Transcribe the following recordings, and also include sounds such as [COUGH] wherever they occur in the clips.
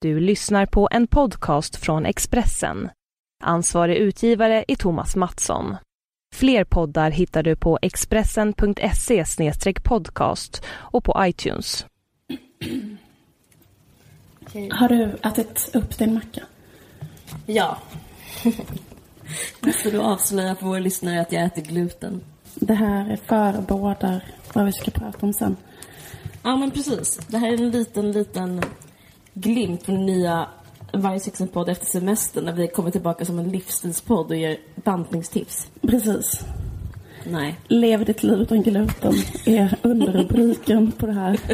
Du lyssnar på en podcast från Expressen. Ansvarig utgivare är Thomas Mattsson. Fler poddar hittar du på expressen.se podcast och på iTunes. Har du ätit upp din macka? Ja. [LAUGHS] Måste du avslöja för våra lyssnare att jag äter gluten? Det här förebådar vad vi ska prata om sen. Ja, men precis. Det här är en liten, liten glimt från nya varje podd efter semestern när vi kommer tillbaka som en livsstilspodd och ger bantningstips. Precis. Nej. Lev ditt liv utan gluten är underrubriken på det här. [LAUGHS]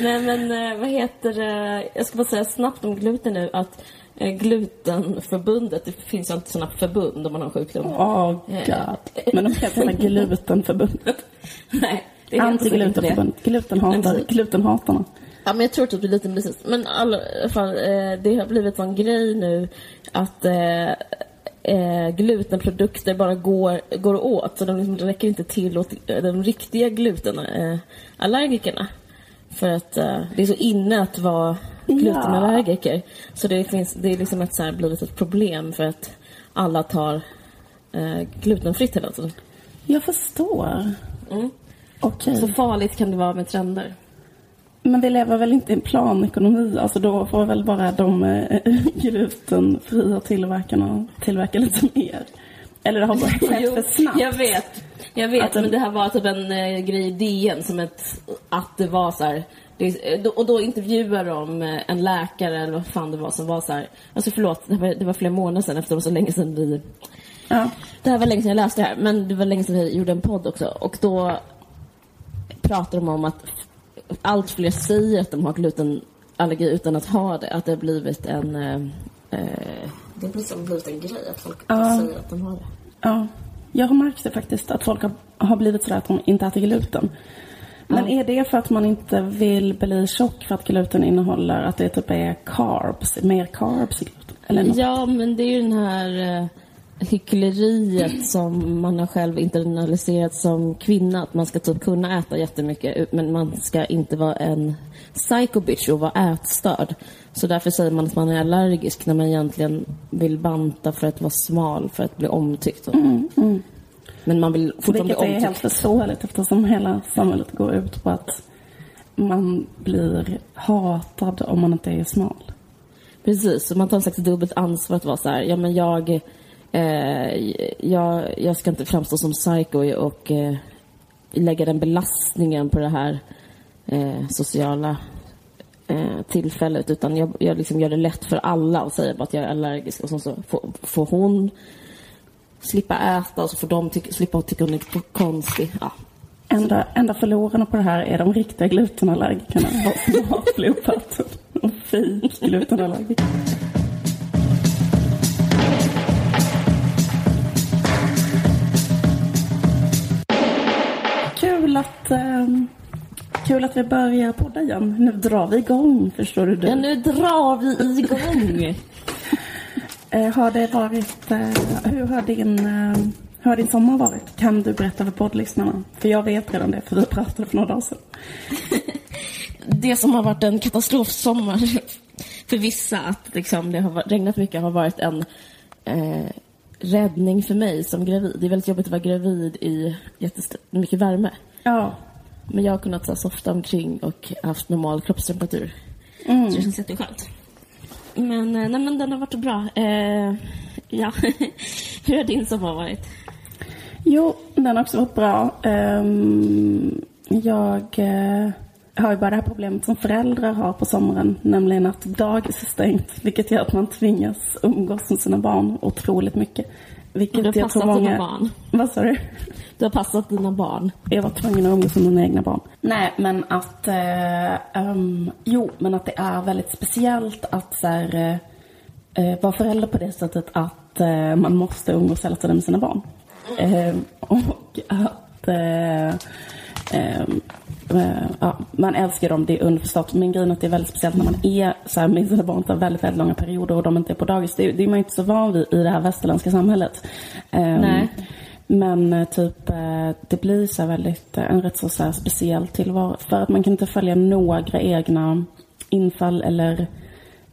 Nej men eh, vad heter det? Jag ska bara säga snabbt om gluten nu att eh, Glutenförbundet, det finns ju inte sådana förbund om man har sjukdom. Åh, oh, god. Men de [LAUGHS] heter hela Glutenförbundet. Nej. Anti-glutenförbundet. Glutenhatare. Glutenhatarna. Ja, men jag tror att det blir lite mysigt. Men i alla fall, eh, det har blivit en grej nu att eh, eh, glutenprodukter bara går, går åt. Så de liksom räcker inte till åt de riktiga glutenallergikerna. För att eh, det är så inne att vara glutenallergiker. Ja. Så det, finns, det är liksom ett, så här, blivit ett problem för att alla tar eh, glutenfritt hela tiden. Jag förstår. Mm. Okay. Så farligt kan det vara med trender. Men vi lever väl inte i en planekonomi? Alltså då får väl bara de [LAUGHS] äh, glutenfria tillverkarna tillverka lite mer? Eller det har bara [LAUGHS] skett för snabbt? Jag vet, jag vet. Att men det här var typ en äh, grej i DN som ett, att det var så här, det, och då intervjuar de äh, en läkare eller vad fan det var som var så här, alltså förlåt, det var, det var flera månader sedan efter det var så länge sedan vi Ja. Det här var länge sedan jag läste det här, men det var länge sedan vi gjorde en podd också. Och då pratar de om att allt fler säger att de har glutenallergi utan att ha det. Att det har blivit en... Eh, eh det har liksom blivit en grej att folk ja. säger att de har det. Ja, jag har märkt det faktiskt att folk har, har blivit sådär att de inte äter gluten. Men är det för att man inte vill bli tjock för att gluten innehåller att det typ är carbs, mer carbs i gluten? Eller något? Ja, men det är ju den här eh, hyckleriet som man har själv internaliserat som kvinna. Att man ska typ kunna äta jättemycket men man ska inte vara en psycho bitch och vara ätstörd. Så därför säger man att man är allergisk när man egentligen vill banta för att vara smal, för att bli omtyckt. Mm, mm. Men man vill fortfarande Vilket är helt förståeligt eftersom hela samhället går ut på att man blir hatad om man inte är smal. Precis, så man tar en slags dubbelt ansvar att vara så här, ja men jag eh, jag, jag ska inte framstå som psycho och eh, lägga den belastningen på det här eh, sociala eh, tillfället utan jag, jag liksom gör det lätt för alla och säger bara att jag är allergisk och så, så får, får hon slippa äta och så får de ty- slippa tycka hon är konstig. Ja. Enda, enda förlorarna på det här är de riktiga glutenallergikerna [LAUGHS] som har blodplattor och fejk glutenallergiker. Kul att, eh, kul att vi börjar podda igen. Nu drar vi igång, förstår du. Ja, nu drar vi igång. [LAUGHS] eh, har det varit, eh, hur har din, eh, hur har din sommar varit? Kan du berätta för poddlyssnarna? För jag vet redan det, för vi pratade för några dagar sedan. [LAUGHS] det som har varit en katastrofsommar för vissa, att liksom, det har regnat mycket, har varit en eh, räddning för mig som gravid. Det är väldigt jobbigt att vara gravid i jättemycket värme. Ja. Men jag har kunnat så softa omkring och haft normal kroppstemperatur. Mm. Så det känns jätteskönt. Men, eh, nej, men den har varit bra. Eh, ja. [LAUGHS] Hur har din sommar varit? Jo, den har också varit bra. Um, jag uh, har ju bara det här problemet som föräldrar har på sommaren, nämligen att dagis är stängt, vilket gör att man tvingas umgås med sina barn otroligt mycket. Vilket har passat många... Vad sa du? Du har passat dina barn. Jag var tvungen att umgås med mina egna barn. Nej, men att... Eh, um, jo, men att det är väldigt speciellt att så här, eh, eh, vara förälder på det sättet att eh, man måste umgås hela tiden med sina barn. Eh, och att... Eh, ja, man älskar dem, det är underförstått. Men grejen är att det är väldigt speciellt när man är så här, med sina barn tar väldigt, väldigt långa perioder och de inte är på dagis. Det, det är man inte så van vid i det här västerländska samhället. Nej. Men eh, typ, eh, det blir så väldigt, eh, en rätt så, så speciell tillvaro. För att man kan inte följa några egna infall eller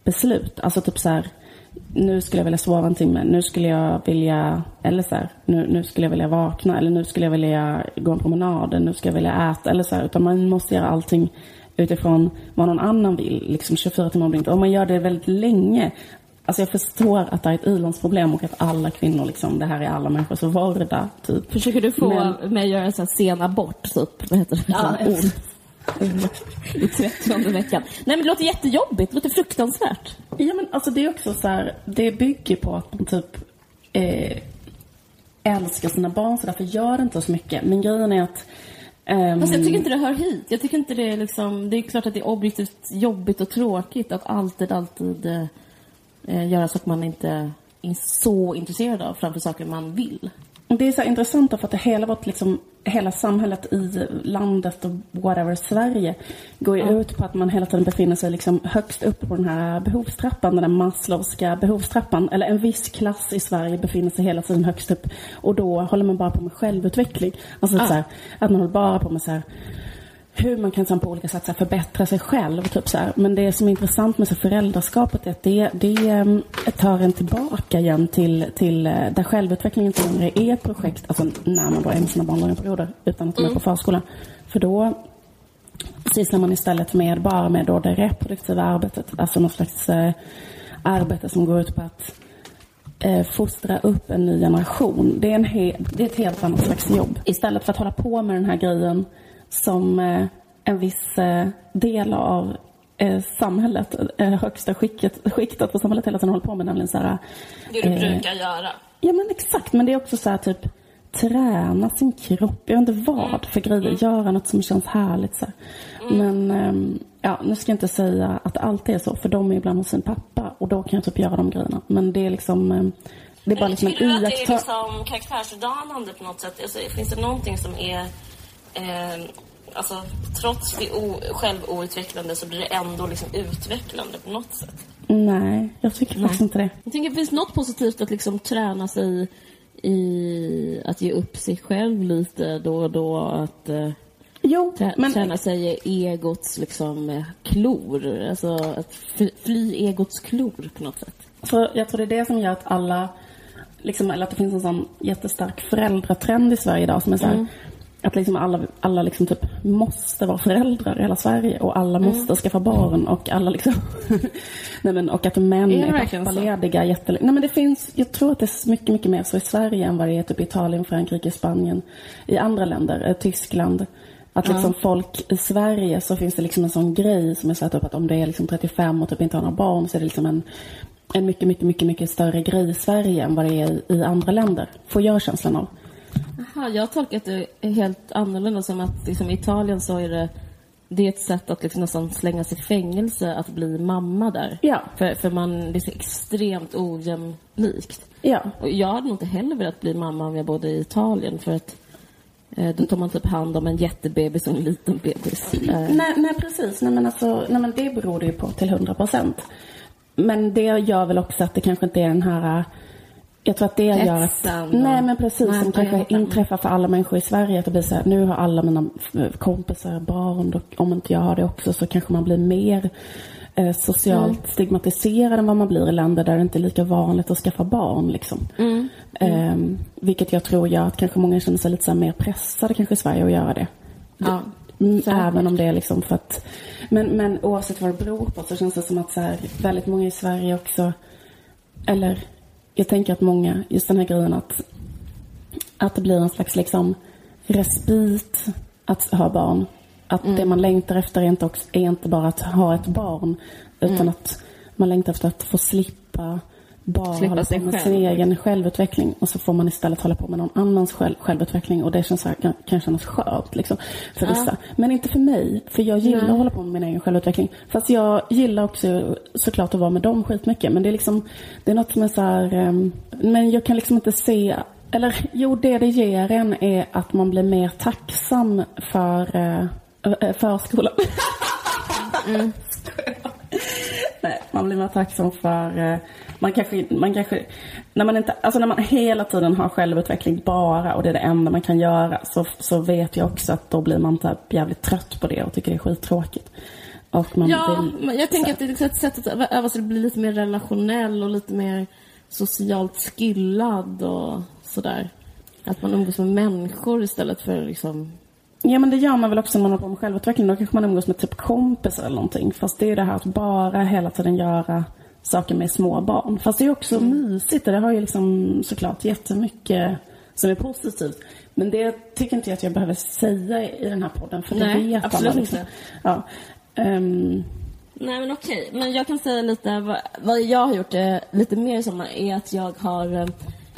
beslut. Alltså typ så här, nu skulle jag vilja sova en timme, nu skulle jag vilja, eller så här, nu, nu skulle jag vilja vakna, eller nu skulle jag vilja gå en promenad, Eller nu skulle jag vilja äta, eller så här, utan man måste göra allting utifrån vad någon annan vill, liksom 24 timmar om dygnet. Om man gör det väldigt länge, Alltså jag förstår att det är ett i-landsproblem och att alla kvinnor liksom, det här är alla människors vardag. Typ. Försöker du få Men... mig att göra en sån här sen abort, typ? Vad heter det? Ja, [LAUGHS] I trettionde veckan. Nej men det låter jättejobbigt, det låter fruktansvärt. Ja men alltså det är också så här, det bygger på att man typ eh, älskar sina barn så därför gör det inte så mycket. Men grejen är att Um... Fast jag tycker inte det hör hit. Jag tycker inte det är liksom... Det är klart att det är objektivt jobbigt och tråkigt att alltid, alltid eh, göra saker man inte är så intresserad av framför saker man vill. Det är så intressant för att hela vårt, liksom, hela samhället i landet och whatever, Sverige, går ju ja. ut på att man hela tiden befinner sig liksom högst upp på den här behovstrappan, den där Maslowska behovstrappan. Eller en viss klass i Sverige befinner sig hela tiden högst upp. Och då håller man bara på med självutveckling. Alltså ja. så här, att man håller bara på med så här, hur man kan på olika sätt förbättra sig själv. Typ så här. Men det som är intressant med så föräldraskapet är att det, det ehm, tar en tillbaka igen till, till eh, där självutvecklingen inte längre är ett projekt, alltså när man då är med sina barn långa perioder, utan att de är på mm. förskolan. För då sysslar man istället med bara med då det reproduktiva arbetet, alltså något slags eh, arbete som går ut på att eh, fostra upp en ny generation. Det är, en det är ett helt annat slags jobb. Istället för att hålla på med den här grejen som eh, en viss eh, del av eh, samhället, högsta skiktet, skiktet på samhället hela tiden håller på med. Nämligen så här, det du brukar göra. Ja men exakt, men det är också så här typ träna sin kropp. Jag vet inte vad mm. för grejer. Mm. Göra något som känns härligt. Så mm. Men ehm, ja, nu ska jag inte säga att alltid är så. För de är ibland hos sin pappa och då kan jag typ göra de grejerna. Men det är liksom ehm, det är bara liksom en iakttagelse. Tycker du att det är liksom karaktärsdanande på något sätt? Alltså, finns det någonting som är eh, alltså, trots det självoutvecklande så blir det ändå liksom utvecklande på något sätt. Nej, jag tycker Nej. faktiskt inte det. Jag tänker, finns något positivt att liksom träna sig i att ge upp sig själv lite då och då? Att eh, jo, trä men... träna sig i egots liksom, eh, klor? Alltså att fly egots klor på något sätt. Så jag tror det är det som gör att alla, liksom, eller att det finns en sån jättestark föräldratrend i Sverige idag som är så här, mm att liksom alla, alla liksom typ måste vara föräldrar i hela Sverige och alla mm. måste skaffa barn och alla liksom [LAUGHS] Nej men och att män är, är pappalediga jättelänge. Nej men det finns, jag tror att det är mycket, mycket mer så i Sverige än vad det är typ i Italien, Frankrike, Spanien, i andra länder, eh, Tyskland. Att liksom ja. folk i Sverige så finns det liksom en sån grej som är så att, typ att om det är liksom 35 och typ inte har några barn så är det liksom en, en mycket, mycket, mycket, mycket större grej i Sverige än vad det är i, i andra länder. Får jag känslan av. Aha, jag har tolkat det helt annorlunda som att liksom, i Italien så är det det är ett sätt att liksom nästan slänga sig i fängelse att bli mamma där. Ja. För, för man, det är så extremt ojämlikt. Ja. Och jag hade nog inte heller velat bli mamma om jag bodde i Italien för att eh, då tar man typ hand om en jättebebis och en liten bebis. Eh. Nej, nej, precis. Nej, men alltså, nej, men det beror det ju på till hundra procent. Men det gör väl också att det kanske inte är den här jag tror att det gör att... Nej, men precis. Nej, som kanske inträffar för alla människor i Sverige. Att det blir så här, nu har alla mina kompisar barn. Och om inte jag har det också så kanske man blir mer eh, socialt mm. stigmatiserad än vad man blir i länder där det inte är lika vanligt att skaffa barn. Liksom. Mm. Mm. Eh, vilket jag tror gör att kanske många känner sig lite så mer pressade kanske i Sverige att göra det. Ja. Mm, även om det är liksom för att... Men, men oavsett vad det beror på så känns det som att så här, väldigt många i Sverige också, eller jag tänker att många, just den här grejen att, att det blir en slags liksom respit att ha barn. Att mm. det man längtar efter är inte, också, är inte bara att ha ett barn, utan mm. att man längtar efter att få slippa bara Slippa hålla på med sin egen självutveckling och så får man istället hålla på med någon annans själv, självutveckling och det känns här, kan, kan kännas skönt liksom, för ja. vissa. Men inte för mig, för jag gillar Nej. att hålla på med min egen självutveckling. Fast jag gillar också såklart att vara med dem skitmycket. Men det är liksom, det är något som är så här, um, men jag kan liksom inte se eller jo, det det ger en är att man blir mer tacksam för uh, förskolan. mm. [LAUGHS] Nej, man blir mer tacksam för uh, man kanske, man kanske, när man inte, alltså när man hela tiden har självutveckling bara och det är det enda man kan göra så, så vet jag också att då blir man typ jävligt trött på det och tycker det är skittråkigt. Och man Ja, vill, jag tänker att det är ett sätt att öva sig att bli lite mer relationell och lite mer socialt skillad och sådär. Att man umgås med människor istället för liksom... Ja men det gör man väl också när man håller på med självutveckling. Då kanske man umgås med typ kompisar eller någonting. Fast det är ju det här att bara hela tiden göra saker med små barn. Fast det är också Mm. mysigt och det har ju liksom såklart jättemycket som är positivt. Men det tycker inte jag att jag behöver säga i den här podden. För Nej, det vet absolut alla liksom. inte. Ja. Ehm, Nej men okej, men jag kan säga lite vad, vad jag har gjort eh, lite mer som är att jag har eh,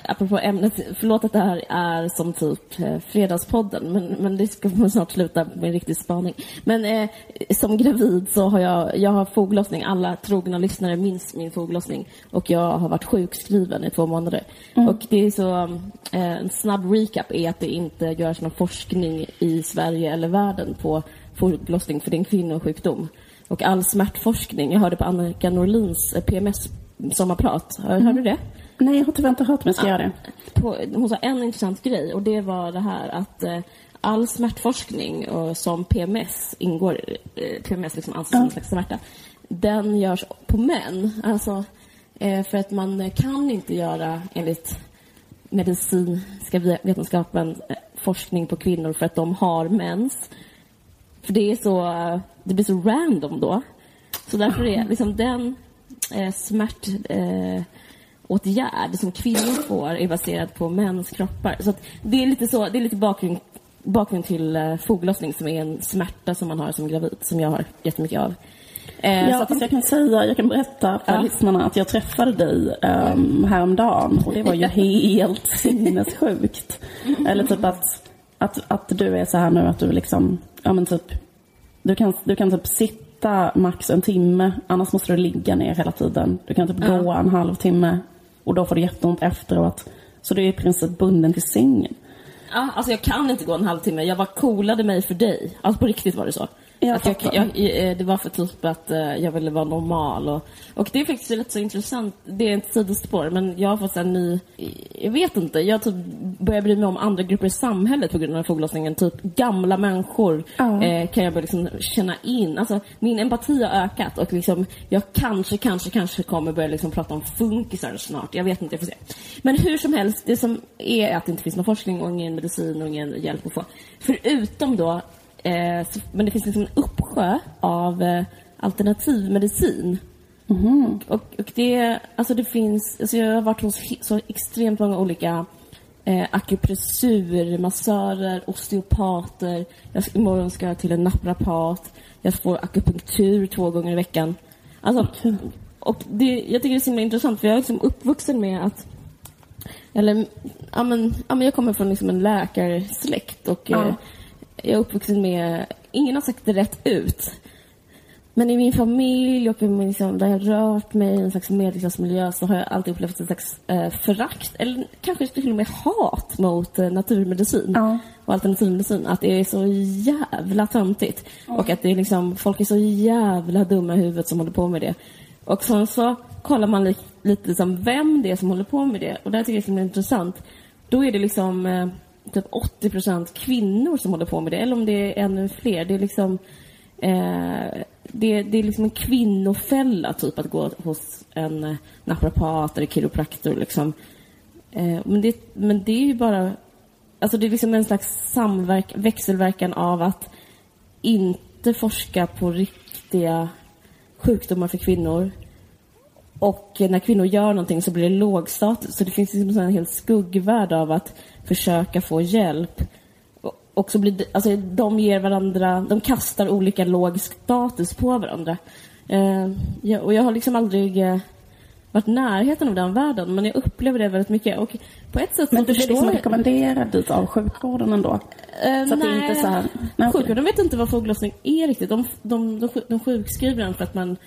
Apropå ämnet, förlåt att det här är som typ eh, Fredagspodden, men, men det ska snart sluta med en riktig spaning. Men eh, som gravid så har jag, jag har foglossning, alla trogna lyssnare minns min foglossning. Och jag har varit sjukskriven i två månader. Och det är så, eh, en snabb recap är att det inte görs någon forskning i Sverige eller världen på foglossning, för det är en kvinnosjukdom. Och all smärtforskning, jag hörde på Annika Norlins eh, PMS-sommarprat, hörde du det? Nej, jag har tyvärr inte hört men jag ska göra det. på, hon sa en intressant grej och det var det här att eh, all smärtforskning och som PMS ingår, eh, PMS liksom anses som en slags smärta, den görs på män. Alltså, eh, för att man eh, kan inte göra enligt medicinska ve- vetenskapen eh, forskning på kvinnor för att de har mens. För det är så, eh, det blir så random då. Så därför är liksom den eh, smärt... Eh, åtgärd som kvinnor får är baserad på mäns kroppar. Så det är lite så, det är lite bakgrund, bakgrund till uh, foglossning som är en smärta som man har som gravid, som jag har jättemycket av. Eh, Ja, så att, jag kan säga, jag kan berätta för Ja. lyssnarna att jag träffade dig um, häromdagen och det var ju [LAUGHS] helt sinnessjukt. Eller typ att, att, att du är så här nu att du liksom, ja men typ, du kan, du kan typ sitta max en timme, annars måste du ligga ner hela tiden. Du kan typ Ja. gå en halvtimme och då får du jätteont efteråt. Så du är i princip bunden till sängen. ja, alltså jag kan inte gå en halvtimme. Jag var coolade mig för dig. Alltså på riktigt var det så. Jag att jag, jag, det var för typ att eh, jag ville vara normal. Och, och det är faktiskt rätt så intressant. Det är ett sidospår, men jag har fått en ny... Jag vet inte. Jag typ börjar bry mig om andra grupper i samhället på grund av foglossningen. Typ gamla människor Ja. eh, kan jag börja liksom känna in. Alltså, min empati har ökat och liksom, jag kanske, kanske, kanske kommer börja liksom prata om funkisar snart. Jag vet inte, jag får se. Men hur som helst, det som är att det inte finns någon forskning och ingen medicin och ingen hjälp att få. Förutom då men det finns liksom en uppsjö av eh, alternativmedicin. Och, och det, alltså det finns, alltså jag har varit hos så extremt många olika eh, akupressur, massörer, osteopater. Jag, imorgon ska jag till en naprapat. Jag får akupunktur två gånger i veckan. Alltså, och det, jag tycker det är så himla intressant för jag är liksom uppvuxen med att eller, ja men, ja men jag kommer från liksom en läkarsläkt och Ja. eh, jag är uppvuxen med, ingen har sagt det rätt ut. Men i min familj och i min, liksom, där jag har rört mig i en slags medelklassmiljö så har jag alltid upplevt en slags eh, förakt, eller kanske till och med hat mot eh, naturmedicin Ja. och alternativmedicin. Att det är så jävla töntigt. Och att det är liksom, folk är så jävla dumma i huvudet som håller på med det. Och sen så kollar man li- lite liksom vem det är som håller på med det. Och det här tycker jag är intressant. Då är det liksom eh, typ 80 procent kvinnor som håller på med det. Eller om det är ännu fler. Det är liksom eh, det, det är liksom en kvinnofälla typ att gå hos en eh, naprapat eller kiropraktor liksom. Eh, men, det, men det är ju bara Alltså det är liksom en slags samverk, växelverkan av att inte forska på riktiga sjukdomar för kvinnor. Och när kvinnor gör någonting så blir det låg status. Så det finns liksom en hel skuggvärld av att försöka få hjälp. Och- så blir det, alltså de ger varandra, de kastar olika låg status på varandra. Eh, ja, och jag har liksom aldrig eh, varit närheten av den världen, men jag upplever det väldigt mycket. Och på ett sätt Men du blir liksom jag- rekommenderad dit av sjukvården ändå? Eh, Så att det nej, inte så här- nej. Sjukvården vet inte vad foglossning är riktigt. De, de, de, de sjukskriver en för att man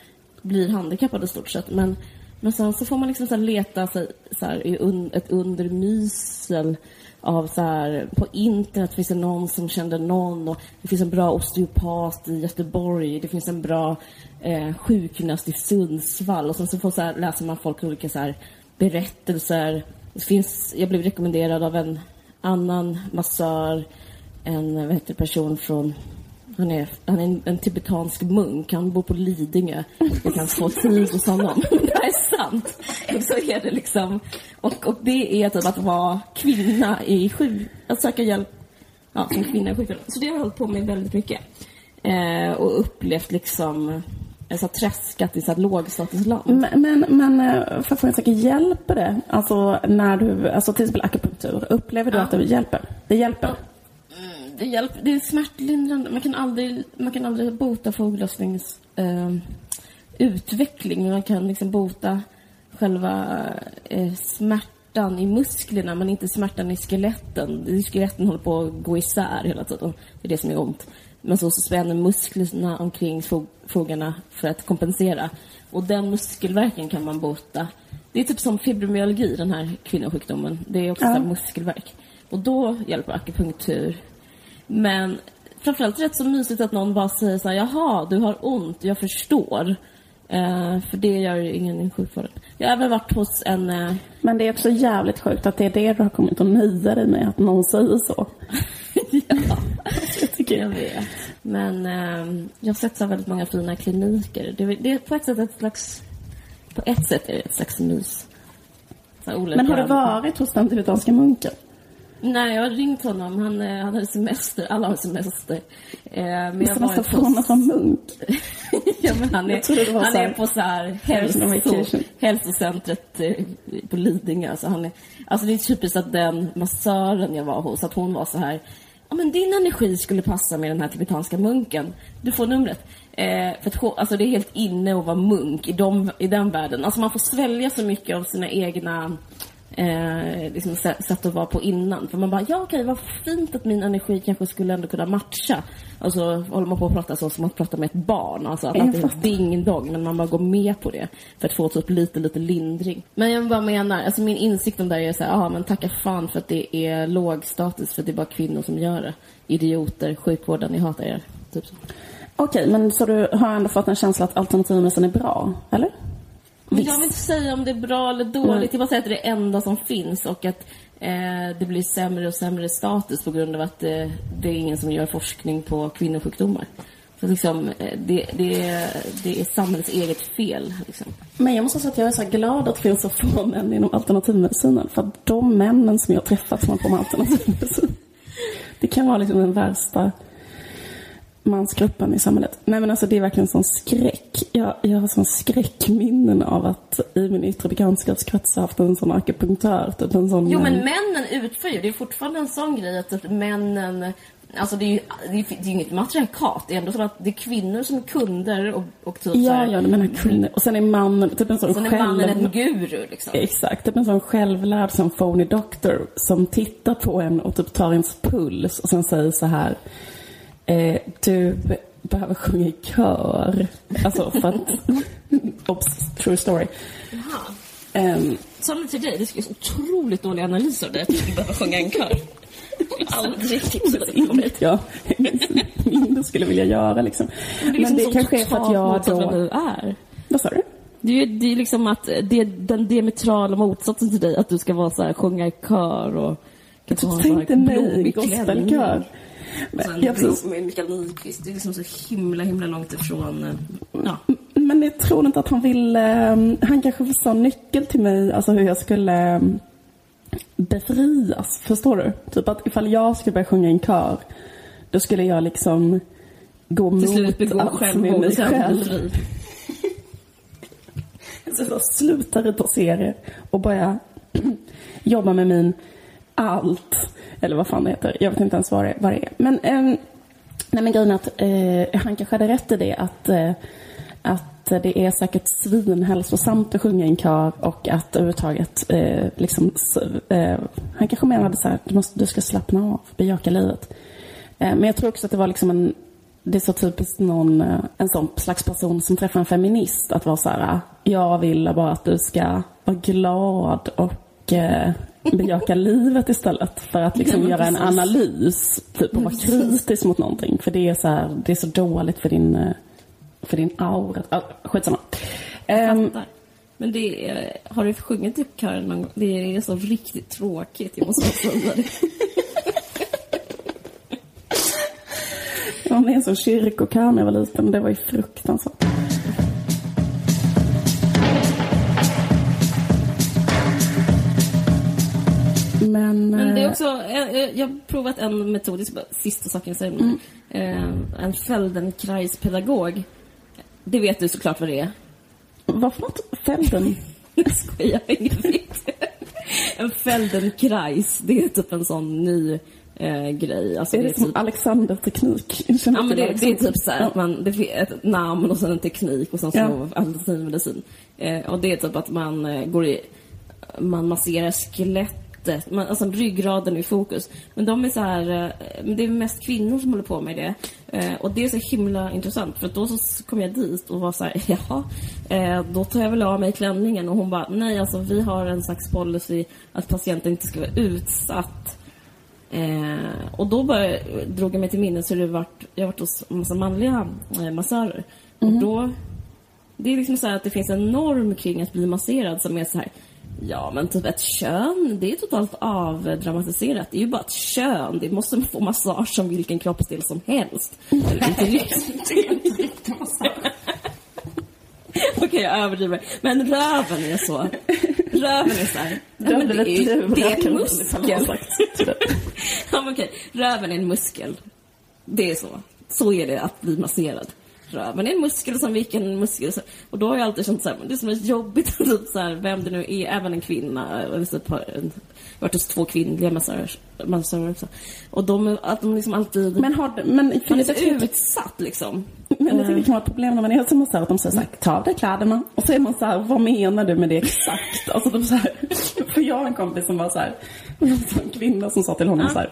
blir handikappad i stort sett. Men, men sen så får man liksom så här leta sig så här, i un, ett undermysel av så här, på internet finns det någon som kände någon och det finns en bra osteopat i Göteborg, det finns en bra eh, sjukgymnast i Sundsvall och sen så får så här, läser man folk olika så här, berättelser. Det finns, jag blev rekommenderad av en annan massör, en vad heter, det, person från han är, han är en, en tibetansk munk. Han bor på Lidingö. Jag kan få tid hos honom. [LAUGHS] det här är sant. Och så är det liksom. Och, och det är typ att vara kvinna i sjuk... Att söka hjälp ja, som kvinna i sjukvården. Så det har jag hållit på med väldigt mycket. Eh, och upplevt liksom så träskat i så lågstatusland. Men, men, men eh, för att få en sak, hjälper det? Alltså när du, alltså till exempel akupunktur, upplever du ja. att det hjälper? Det hjälper? Mm, det hjälper, det är smärtlindrande. Man kan aldrig, man kan aldrig bota foglossnings eh, utveckling, men man kan liksom bota själva eh, smärtan i musklerna, men inte smärtan i skeletten. Skeletten håller på att gå isär hela tiden. Det är det som är ont. Men så, så spänner musklerna omkring fogarna för att kompensera. Och den muskelverken kan man bota. Det är typ som fibromyalgi, den här kvinnosjukdomen. Det är också ja. muskelverk. Och då hjälper akupunktur. Men framförallt rätt så mysigt att någon bara säger så här, jaha, du har ont, jag förstår. Uh, för det gör ingen i sjukvården. Jag har även varit hos en... Uh... Men det är också jävligt sjukt att det är det du har kommit att nöja dig med, att någon säger så. [LAUGHS] ja, jag tycker jag vet. Men uh, jag har sett så väldigt många fina kliniker. Det, det, är på ett sätt ett slags... På ett sätt är det ett slags mys. Men har du varit hos den tibetanska munken? Nej, jag har ringt honom. Han, han hade semester. Alla har semester. Eh, men jag semester från att vara munk? [LAUGHS] ja, men han är, han är på så här hälso, hälsocentret eh, på Lidingö. Alltså, han är, alltså det är typiskt att den massören jag var hos, att hon var så här Ja, men din energi skulle passa med den här tibetanska munken. Du får numret. Eh, för att, alltså det är helt inne att vara munk i, de, i den världen. Alltså man får svälja så mycket av sina egna eh, liksom sätt att vara på innan. För man bara, ja okej, vad fint att min energi kanske skulle ändå kunna matcha. Och så håller man på att prata så som att prata med ett barn. Alltså att inte är ding-dong, men man bara går med på det. För att få typ lite, lite lindring. Men jag bara menar, alltså min insikt om det är så här, ja men tacka fan för att det är låg status för det är bara kvinnor som gör det. Idioter, sjukvården, ni hatar er. Typ så. Okej, men så du har ändå fått en känsla att alternativmedicin är bra, eller? Men jag vill inte säga om det är bra eller dåligt. Mm. Jag bara säga att det är det enda som finns och att eh, det blir sämre och sämre status på grund av att eh, det är ingen som gör forskning på kvinnosjukdomar. Så liksom, eh, det, det, det är samhällets eget fel. Liksom. Men jag måste säga att jag är så glad att det finns så få män inom alternativmedicinen. För de männen som jag har träffat som har på med alternativmedicin, [LAUGHS] det kan vara liksom den värsta mansgruppen i samhället. Nej men alltså det är verkligen sån skräck. Jag, jag har sån skräckminnen av att i min yttre bekantskapskrets haft en sån akupunktör. Typ en sån, jo men männen utför ju, det är fortfarande en sån grej att typ männen Alltså det är ju det är, det är inget matriarkat. Det är ändå så att det är kvinnor som är kunder och, och typ Ja, här, ja, du menar kvinnor. Och sen är mannen typ en sån Sen är mannen en guru liksom. Exakt, typ en sån självlärd som phony doctor som tittar på en och typ tar ens puls och sen säger så här Eh, du behöver sjunga i kör. Alltså för att... Oops, true story. Jaha. Um, Sa till dig, det skulle så otroligt dålig analys av dig att du skulle behöva sjunga en kör. Aldrig Inget jag mindre skulle vilja göra liksom. Det liksom Men det kanske är för att jag då... vad du är. Vad sa du? Det är, det är liksom att det är den diametrala motsatsen till dig, att du ska vara så här, sjunga i kör och... Jag tänkte mig gospelkör. Jag. Med Mikael Nyqvist, det är liksom så himla, himla långt ifrån... Eh, ja. Men jag tror inte att han ville... Han kanske sa nyckel till mig, alltså hur jag skulle befrias. Förstår du? Typ att ifall jag skulle börja sjunga i en kör, då skulle jag liksom gå till mot slut begå självmord i själv. [LAUGHS] Så sluta rita serier och börja [CLEARS THROAT] jobba med min allt. Eller vad fan det heter. Jag vet inte ens vad det, vad det är. Men, eh, nej, men grejen är att eh, han kanske hade rätt i det att, eh, att det är säkert svinhälsosamt att sjunga i en kör och att överhuvudtaget eh, liksom, eh, han kanske menade så här, du, måste, du ska slappna av, bejaka livet. Eh, men jag tror också att det var liksom en, det är så typiskt någon, eh, en sån slags person som träffar en feminist att vara så här, jag vill bara att du ska vara glad och eh, bejaka [LAUGHS] livet istället för att liksom ja, göra en analys typ, och vara kritisk mot någonting. För det är så, här, det är så dåligt för din, eh, för din aura. Ah, skitsamma. Um, men det är, har du sjungit i kören någon gång? Det är så riktigt tråkigt, jag måste säga det. hamnade i en sån kyrkokö när jag var liten. Det var ju fruktansvärt. Men, Men det är eh, också, jag, jag- jag har provat en metod, det är sista saken jag säger. Mm. Eh, en Feldenkrais-pedagog. Det vet du såklart vad det är. vad för något? Felden? [LAUGHS] Jag skojar, inget vet. En Feldenkrais, det är typ en sån ny eh, grej. Alltså, Är det det är som typ, Alexander-teknik? Ja, men det, det är Alexander. typ så här, att man, det finns ett namn och sen en teknik och sen så Ja. alternativmedicin. Eh, och det är typ att man eh, går i, man masserar skelettet, man, alltså ryggraden är i fokus. Men de är så här, eh, det är mest kvinnor som håller på med det. Eh, och det är så himla intressant för att då så kom jag dit och var så här, [LAUGHS] jaha, eh, då tar jag väl av mig klänningen och hon bara, nej alltså vi har en slags policy att patienten inte ska vara utsatt. Eh, och då bara drog jag mig till minnes hur det varit, jag varit hos en massa manliga eh, massörer. Och då, det är liksom så här att det finns en norm kring att bli masserad som är så här, ja men typ ett kön, det är totalt avdramatiserat. Det är ju bara ett kön, det måste få massage som vilken kroppsdel som helst. Eller inte riktigt. [LAUGHS] Okej, jag överdriver. Men röven är så. Röven är så här. Ja, men det, är, det är en muskel. [LAUGHS] ja, men okej. Röven är en muskel. Det är så. Så är det att bli masserad. Röven är en muskel som vilken muskel som... Och då har jag alltid känt så här, det är så jobbigt typ så här, vem det nu är, även en kvinna. Jag har varit hos två kvinnliga massörer, också. Och de, att de liksom alltid... Men, har, men man är så utsatt liksom. men jag tycker det kan vara ett problem när man är en massör att de säger såhär, ta av dig kläderna. Och så är man såhär, vad menar du med det exakt? Alltså de så här, för [LAUGHS] jag har en kompis som var såhär, en kvinna som sa till honom Ja. så här.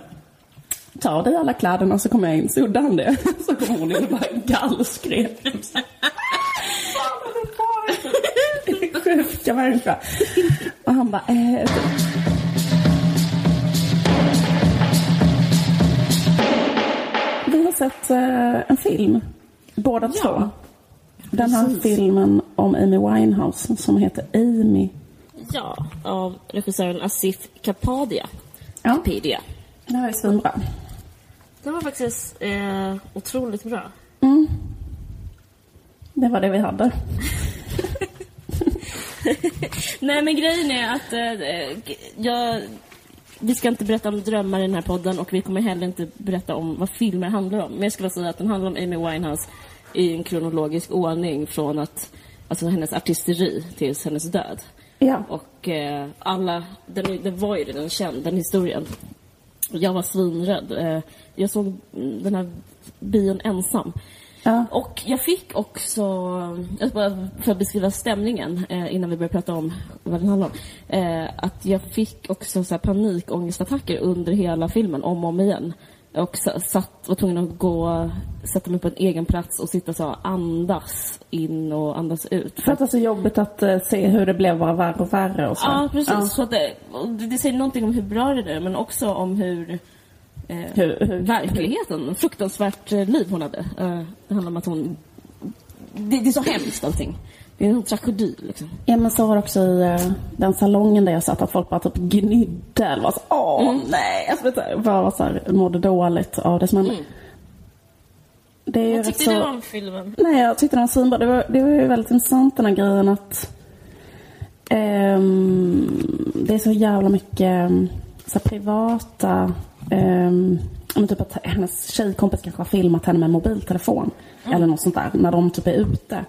Ta av dig alla kläderna så kommer jag in. Så gjorde han det. [LAUGHS] Så kom hon in och bara gallskrek. [LAUGHS] Sjuka människa. Och han bara, eh, Vi har sett eh, en film, båda Ja, två. Den här precis. filmen om Amy Winehouse som heter Amy. Ja, av regissören Asif Kapadia. Ja, Kapadia. det här är svinbra. Den var faktiskt eh, otroligt bra. Mm. Det var det vi hade. [LAUGHS] Nej men grejen är att eh, jag, vi ska inte berätta om drömmar i den här podden och vi kommer heller inte berätta om vad filmer handlar om. Men jag skulle säga att den handlar om Amy Winehouse i en kronologisk ordning från att, alltså hennes artisteri tills hennes död. Ja. Och eh, alla, den, den var ju redan känd, den historien. Jag var svinrädd. Eh, jag såg den här bion ensam. Ja. Och jag fick också, bara för att beskriva stämningen eh, innan vi börjar prata om vad den handlar om. Eh, att jag fick också så här, panikångestattacker under hela filmen, om och om igen. Och sa- satt, var tvungen att gå, sätta mig på en egen plats och sitta så andas in och andas ut. För att det är så jobbigt att eh, se hur det blev bara värre och värre och så. Ja, precis. Ja. Så det, det, säger någonting om hur bra det är, men också om hur, Hur, hur, verkligheten, fruktansvärt eh, liv hon hade. Eh, det handlar om att hon... Det, det är så hemskt allting. Det är en tragedi liksom. Ja men så var det också i eh, den salongen där jag satt att folk bara typ gnydde eller var så åh Mm. nej. Alltså, bara så här, mådde dåligt av det som hände. Det är Vad tyckte så... du om filmen? Nej, jag tyckte den var svinbra. Det var, det var ju väldigt intressant den här grejen att ehm, det är så jävla mycket ehm, så privata um, men typ att hennes tjejkompis kanske har filmat henne med mobiltelefon eller något sånt där när de typ är ute.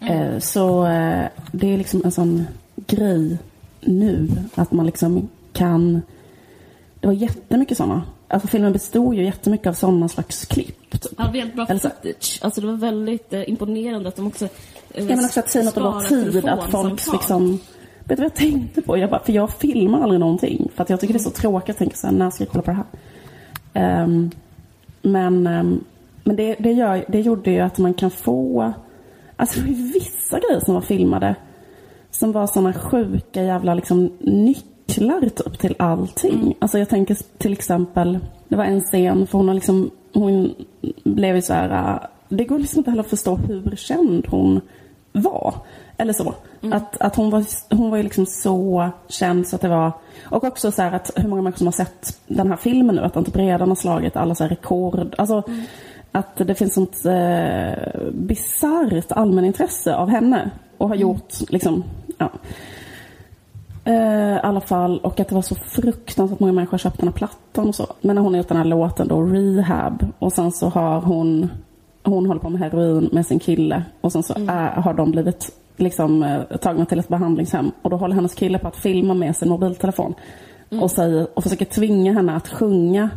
Eh, så eh, det är liksom en sån grej nu att man liksom kan det var jättemycket sådana. Alltså filmen bestod ju jättemycket av sådana slags klipp. Typ. Ja, väldigt bra Eller så- footage. Alltså det var väldigt eh, imponerande att de också... Eh, Ja men också att säga något om tid, att folk liksom... Vet du vad jag tänkte på? Jag bara, för jag filmar aldrig någonting. För att jag tycker det är så tråkigt att tänka så här, när ska jag kolla på det här? Ehm, men ehm, men det, det, gör, det gjorde ju att man kan få... Alltså det var ju vissa grejer som var filmade som var såna sjuka jävla liksom nycklar typ till allting. Alltså jag tänker till exempel, det var en scen för hon har liksom, hon blev ju så här, äh, det går liksom inte heller att förstå hur känd hon var. Eller så. Att, att hon, var, hon var ju liksom så känd så att det var, och också så här att hur många människor som har sett den här filmen nu, att den typ redan har slagit alla så här rekord. Alltså, att det finns sånt eh, bisarrt allmänintresse av henne och har gjort liksom, ja. Eh, I alla fall, och att det var så fruktansvärt många människor köpt den här plattan och så. Men när hon har gjort den här låten då, Rehab, och sen så har hon, hon håller på med heroin med sin kille och sen så är, har de blivit liksom eh, tagna till ett behandlingshem och då håller hennes kille på att filma med sin mobiltelefon och, säger, och försöker tvinga henne att sjunga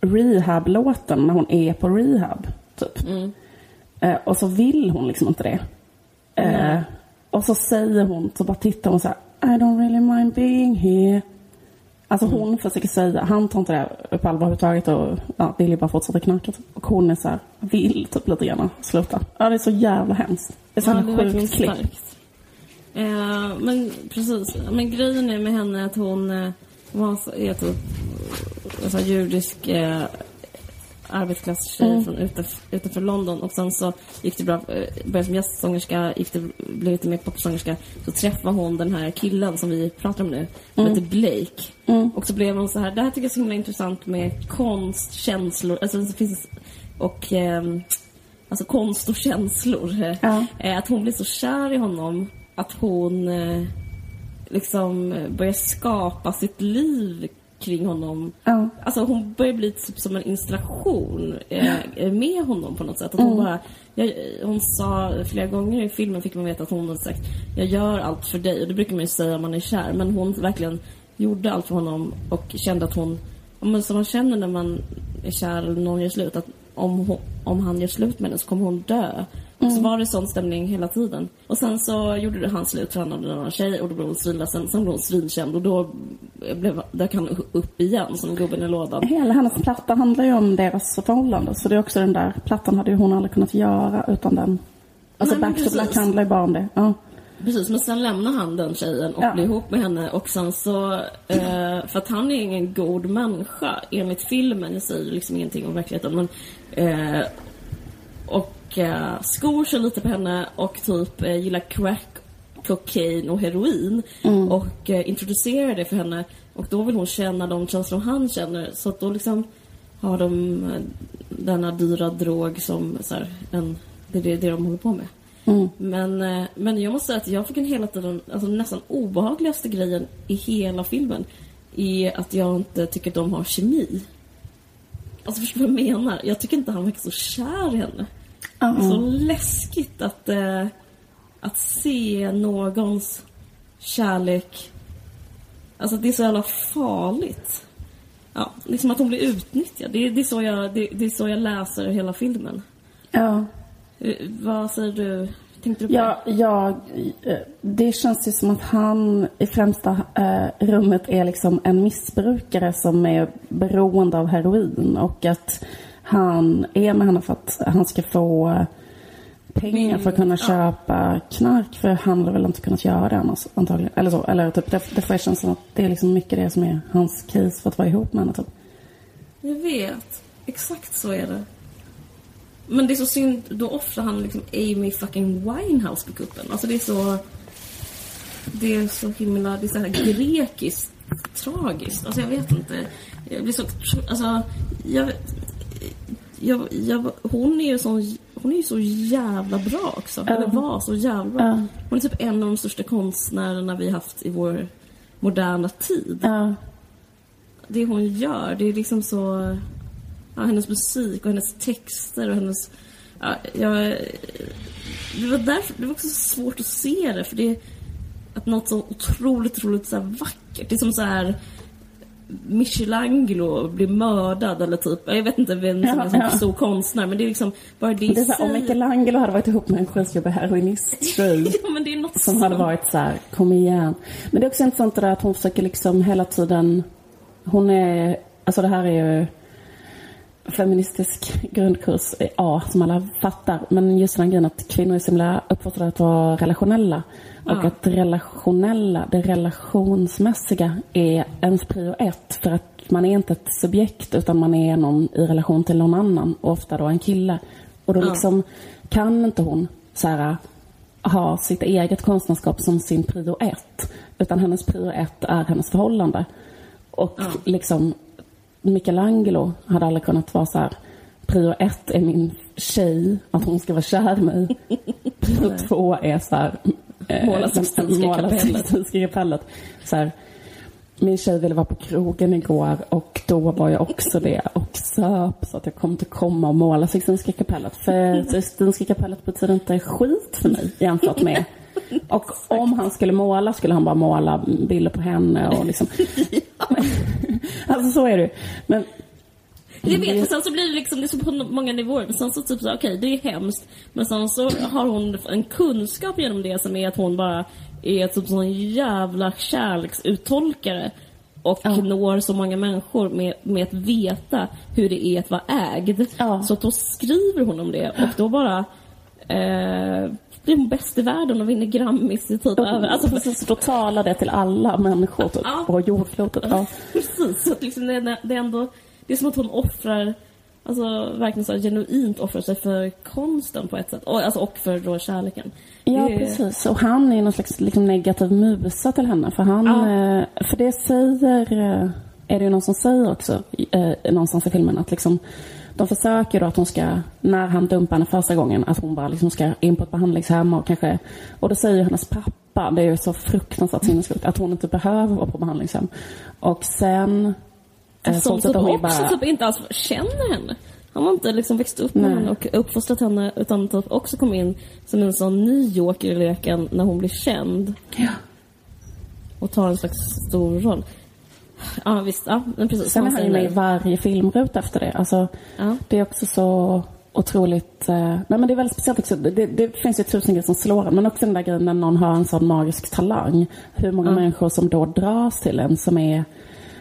Rehab-låten när hon är på rehab. Typ. Eh, och så vill hon liksom inte det. Eh, och så säger hon, så bara tittar hon så här, I don't really mind being here. Alltså hon försöker säga, han tar inte det på allvar överhuvudtaget och ja, vill ju bara fortsätta knarka. Typ. Och hon är så här, vill typ lite grann sluta. Ja, det är så jävla hemskt. Det är så Ja, det är sjukt starkt. Eh, men precis, men grejen är med henne att hon eh, var så, är typ en sån här judisk eh, arbetarklasstjej Mm. från utanför, utanför London och sen så gick det bra, eh, började som gästsångerska, gick det, blev lite mer popsångerska. Så träffade hon den här killen som vi pratar om nu, som Mm. heter Blake. Och så blev hon så här, det här tycker jag är så himla intressant med konst, känslor, alltså det finns, och ehm, alltså konst och känslor. eh, Ja. Eh, Att hon blir så kär i honom att hon eh, liksom eh, börjar skapa sitt liv kring honom. Ja. Alltså hon börjar bli typ som en installation eh, eh, med honom på något sätt. Att hon bara, jag, hon sa flera gånger i filmen fick man veta att hon hade sagt Jag gör allt för dig. Och det brukar man ju säga om man är kär. Men hon verkligen gjorde allt för honom och kände att hon, men som man känner när man är kär eller någon gör slut. Att om, hon, om han gör slut med henne så kommer hon dö. Och så var det sån stämning hela tiden. Och sen så gjorde det han slut för han hade en annan tjej och då blev hon svinledsen. Sen blev hon svinkänd och då blev, dök han upp igen som gubben i lådan. Hela hennes platta handlar ju om deras förhållande. Så det är också den där plattan hade ju hon aldrig kunnat göra utan den. Alltså Nej, Back to Black handlar ju bara om det. Ja. Precis, men sen lämnar han den tjejen och Ja. blir ihop med henne och sen så... Eh, för att han är ingen god människa enligt filmen. Jag säger liksom ingenting om verkligheten men... Eh, och eh, skor sig lite på henne och typ eh, gillar crack, kokain och heroin. Och eh, introducerar det för henne. Och då vill hon känna de känslor han känner. Så att då liksom har de eh, denna dyra drog som så här, en, det är det, de håller på med. Men, eh, men jag måste säga att jag fick en hela tiden, alltså nästan obehagligaste grejen i hela filmen är att jag inte tycker att de har kemi. Alltså förstår du vad jag menar? Jag tycker inte han verkar så kär i henne. Det är så läskigt att, eh, att se någons kärlek. Alltså det är så jävla farligt. Ja, liksom att hon blir utnyttjad. Det det är, så, jag, det, det är så jag läser hela filmen. ja. Eh, Vad säger du? Tänkte du på Ja, jag, eh, det känns ju som att han i främsta eh, rummet är liksom en missbrukare som är beroende av heroin och att han är med henne för att han ska få pengar för att kunna köpa knark för han hade väl inte kunnat göra det annars antagligen. Eller så. Eller typ, det, får jag som att det är liksom mycket det som är hans case för att vara ihop med henne. Typ. Jag vet. Exakt så är det. Men det är så synd, då offrar han liksom Amy fucking Winehouse på kuppen. Alltså det är så... Det är så himla... Det är så här grekiskt tragiskt. Alltså jag vet inte. Jag blir så... Alltså... Jag... jag, jag hon är ju så... Hon är ju så jävla bra också. Eller var så jävla bra. Hon är typ en av de största konstnärerna vi haft i vår moderna tid det hon gör, det är liksom så... Ja, hennes musik och hennes texter och hennes... Ja, jag, det, var därför, det var också så svårt att se det, för det är att något så otroligt, otroligt så vackert. Det är som så här Michelangelo blir mördad eller typ, jag vet inte vem som Ja, är sån ja. stor konstnär, men det är liksom bara det Det är så om Michelangelo hade varit ihop med en skitjobbig heroinisttjej [LAUGHS] Ja, men det är något som hade sånt. varit så här, kom igen. Men det är också intressant det där att hon försöker liksom hela tiden, hon är, alltså det här är ju feministisk grundkurs i A som alla fattar. Men just den grejen att kvinnor är så himla uppfostrade att vara relationella. Och Ja. att relationella, det relationsmässiga är ens prio ett. För att man är inte ett subjekt utan man är någon i relation till någon annan. Och ofta då en kille. Och då Ja. liksom kan inte hon så här, ha sitt eget konstnärskap som sin prio ett. Utan hennes prio ett är hennes förhållande. Och Ja. liksom Michelangelo hade aldrig kunnat vara så här prio ett är min tjej, att hon ska vara kär i mig. [LAUGHS] Prio två är så här... Eh, måla Sixtinska kapellet. Så här, min tjej ville vara på krogen igår och då var jag också det och söp så att jag kommer inte komma och måla Sixtinska kapellet. För [LAUGHS] Sixtinska kapellet betyder inte skit för mig jämfört med [LAUGHS] och om han skulle måla skulle han bara måla bilder på henne och liksom. [LAUGHS] [LAUGHS] alltså så är det Men jag vet, och sen så blir det liksom, det är så på många nivåer. Men sen så typ så, okej, okay, det är hemskt. Men sen så har hon en kunskap genom det som är att hon bara är typ sån jävla kärleksuttolkare. Och ja. når så många människor med, med att veta hur det är att vara ägd. Ja. Så då skriver hon om det och då bara eh, blir hon bäst i världen och vinner Grammis typ över. Alltså, precis, då talar det till alla människor typ, ja. på jordklotet. Ja. [LAUGHS] Precis, så att liksom det, är, det är ändå det är som att hon offrar Alltså verkligen så genuint offrar sig för konsten på ett sätt. Och, alltså, och för då kärleken. Ja, det... precis. Och han är någon slags liksom, negativ musa till henne. För han, ja. eh, för det säger, eh, är det ju någon som säger också eh, någonstans i filmen att liksom de försöker då att hon ska, när han dumpar henne första gången, att hon bara liksom ska in på ett behandlingshem och kanske, och då säger hennes pappa, det är ju så fruktansvärt sinnessjukt, att hon inte behöver vara på behandlingshem. Och sen som typ också bara... typ inte alls känner henne. Han har inte liksom växt upp med Nej. henne och uppfostrat henne utan typ också kom in som en sån ny joker i leken när hon blir känd. Ja. Och tar en slags stor roll. Ja visst, ja men precis. Sen är han ju med i varje filmruta efter det. Alltså, ja. Det är också så otroligt... Eh, nej men det är väldigt speciellt också. Det, det finns ju tusen grejer som slår en. Men också den där grejen när någon har en sån magisk talang. Hur många ja. människor som då dras till en som är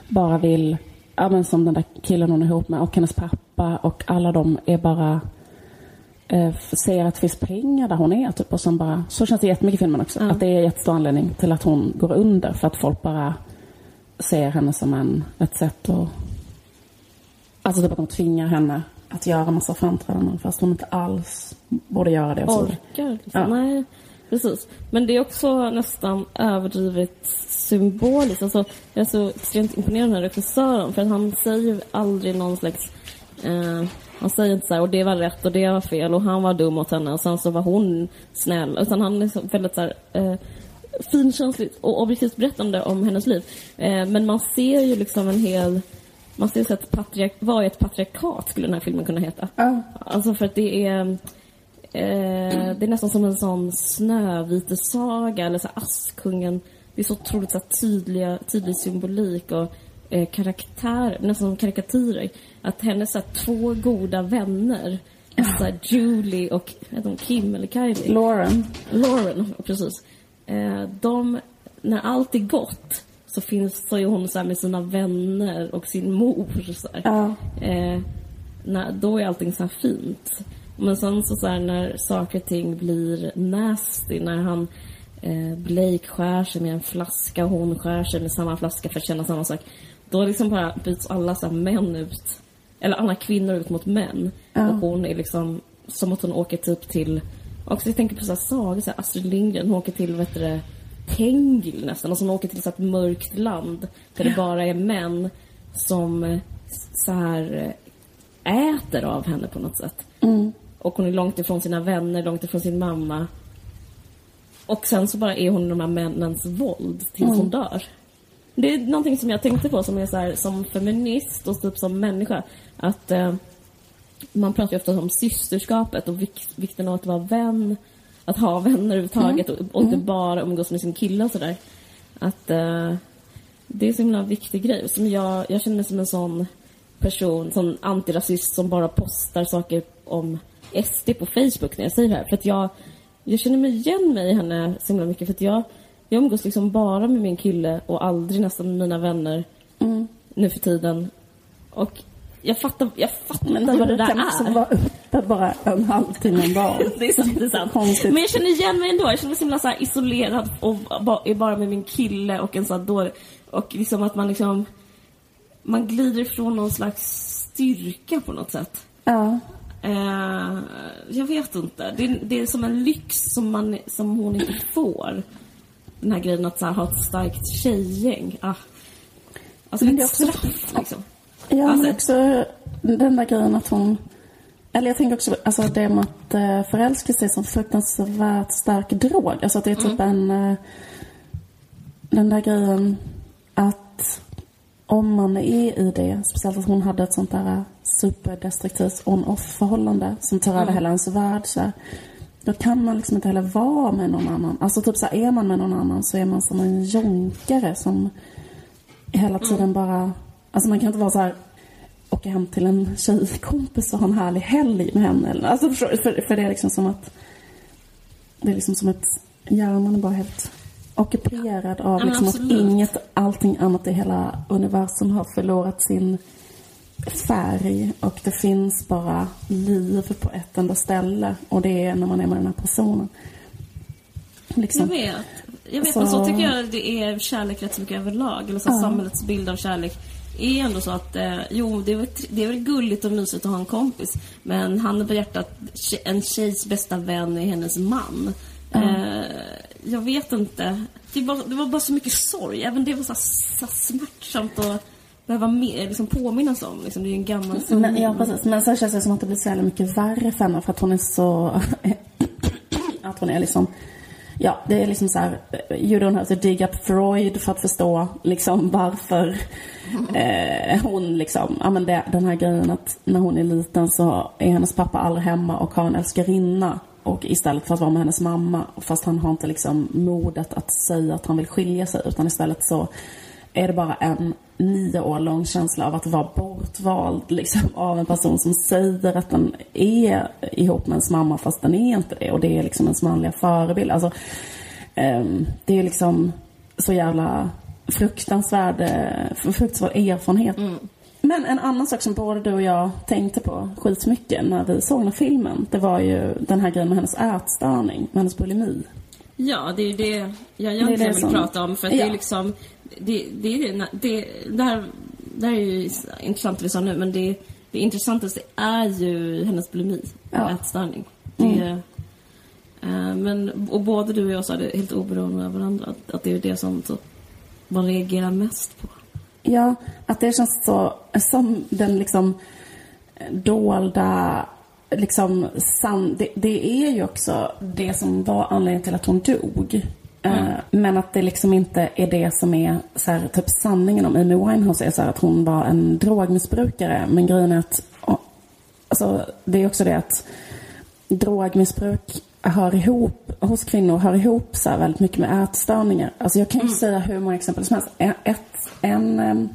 bara vill ja, men som den där killen hon är ihop med och hennes pappa och alla de är bara eh, ser att det finns pengar där hon är typ och som bara, så känns det jättemycket i filmen också. Mm. Att det är jättestor anledning till att hon går under för att folk bara ser henne som en, ett sätt att Alltså typ att de tvingar henne att göra massa framträdanden fast hon inte alls borde göra det. Och Orkar liksom. Ja. Nej, precis. Men det är också nästan överdrivet symboliskt. Alltså, jag är så extremt imponerad av den här regissören för att han säger aldrig någon slags... Eh, han säger inte så här, och det var rätt och det var fel och han var dum mot henne och sen så var hon snäll. Utan han är väldigt så här, eh, finkänsligt och objektivt berättande om hennes liv. Eh, men man ser ju liksom en hel... Man ser så att patriark, vad är ett patriarkat skulle den här filmen kunna heta. Uh. Alltså för att det är... Eh, det är nästan som en sån Snövitesaga eller så Askungen det är så otroligt så tydliga, tydlig symbolik och eh, karaktär, nästan som karikatyrer. Att hennes så två goda vänner, Julie och heter Kim eller Kylie? Lauren. Lauren, precis. Eh, de, när allt är gott så finns så är hon så med sina vänner och sin mor. Så ja. eh, när, då är allting så fint. Men sen så, så här, när saker och ting blir nasty, när han eh, Blake skär sig med en flaska och hon skär sig med samma flaska för att känna samma sak. Då liksom bara byts alla så män ut, eller alla kvinnor ut mot män. Ja. Och hon är liksom som att hon åker typ till, också jag tänker på så här sagor, så här Astrid Lindgren, hon åker till, vet du Tengil nästan. Alltså hon åker till så ett mörkt land där det bara är män som så här äter av henne på något sätt. Mm. Och hon är långt ifrån sina vänner, långt ifrån sin mamma. Och sen så bara är hon de här männens våld tills mm. hon dör. Det är någonting som jag tänkte på som är så här, som feminist och typ som människa. Att eh, man pratar ju ofta om systerskapet och vik vikten av att vara vän. Att ha vänner överhuvudtaget mm. och, och inte mm. bara umgås med sin kille och sådär. Att eh, det är så himla viktig grej. Som jag, jag känner mig som en sån person, sån antirasist som bara postar saker om SD på Facebook när jag säger det här. För att jag jag känner mig igen mig i henne så himla mycket för att jag, jag umgås liksom bara med min kille och aldrig nästan med mina vänner mm. nu för tiden. Och jag fattar, jag fattar inte vad det där är. Men du vara uppe bara en halvtimme om dagen. [LAUGHS] det är sant, det är sant. Men jag känner igen mig ändå. Jag känner mig så himla så här isolerad och är bara med min kille och en sån dålig... Och liksom att man liksom... Man glider ifrån någon slags styrka på något sätt. Ja. Eh, jag vet inte. Det är, det är som en lyx som, man, som hon inte får. Den här grejen att så här, ha ett starkt tjejgäng. Ah. Alltså men det är också straff liksom. Ja, alltså, men också den där grejen att hon eller jag tänker också alltså det med att eh, förälskelse är som fruktansvärt stark drog. Alltså att det är typ en... Eh, den där grejen att om man är i det, speciellt att hon hade ett sånt där superdestruktivt on-off förhållande som tar över mm. hela ens värld så här, Då kan man liksom inte heller vara med någon annan. Alltså typ så här, är man med någon annan så är man som en jonkare som hela tiden mm. bara... Alltså man kan inte vara så här åka hem till en tjejkompis och ha en härlig helg med henne. Alltså för, för, för det är liksom som att... Det är liksom som att hjärnan är bara helt ockuperad av liksom att inget, allting annat i hela universum har förlorat sin färg och det finns bara liv på ett enda ställe och det är när man är med den här personen. Liksom. Jag vet. Jag vet, så... men så tycker jag det är kärlek rätt så mycket överlag. Eller så ja. samhällets bild av kärlek är ändå så att, eh, jo, det är, väl, det är väl gulligt och mysigt att ha en kompis. Men handen på hjärtat, en tjejs bästa vän är hennes man. Mm. Eh, jag vet inte. Det var, det var bara så mycket sorg. Även det var så, så smärtsamt att behöva med, liksom påminnas om. Liksom, det är ju en gammal men, Ja, precis. Men så känns det som att det blir så jävla mycket värre för henne för att hon är så... [COUGHS] att hon är liksom... Ja, det är liksom så här, eh, you don't have to dig up Freud för att förstå liksom varför eh, hon liksom, ja men det, den här grejen att när hon är liten så är hennes pappa aldrig hemma och har en älskarinna och istället för att vara med hennes mamma, fast han har inte liksom modet att säga att han vill skilja sig, utan istället så är det bara en nio år lång känsla av att vara bortvald liksom, av en person som säger att den är ihop med ens mamma fast den är inte det. Och det är liksom ens manliga förebild. Alltså, um, det är liksom så jävla fruktansvärd, eh, fruktansvärd erfarenhet. Mm. Men en annan sak som både du och jag tänkte på skitmycket när vi såg den här filmen, det var ju den här grejen med hennes ätstörning, med hennes bulimi. Ja, det är ju det jag egentligen det det vill som... prata om. För att ja. det är liksom, det, det, det, det, det, här, det här är ju intressant det vi sa nu, men det, det intressantaste är ju hennes bulimi, ja. ätstörning. Det, mm. äh, men, och både du och jag sa det helt oberoende av varandra, att, att det är det som så, man reagerar mest på. Ja, att det känns så som den liksom dolda liksom san, det, det, är ju också det som var anledningen till att hon dog. Eh, mm. Men att det liksom inte är det som är så här, typ sanningen om Amy Winehouse är så här, att hon var en drogmissbrukare. Men grejen är att, alltså, det är också det att drogmissbruk hör ihop, hos kvinnor hör ihop så väldigt mycket med ätstörningar. Alltså jag kan ju mm. säga hur många exempel som helst. Ett, en, en,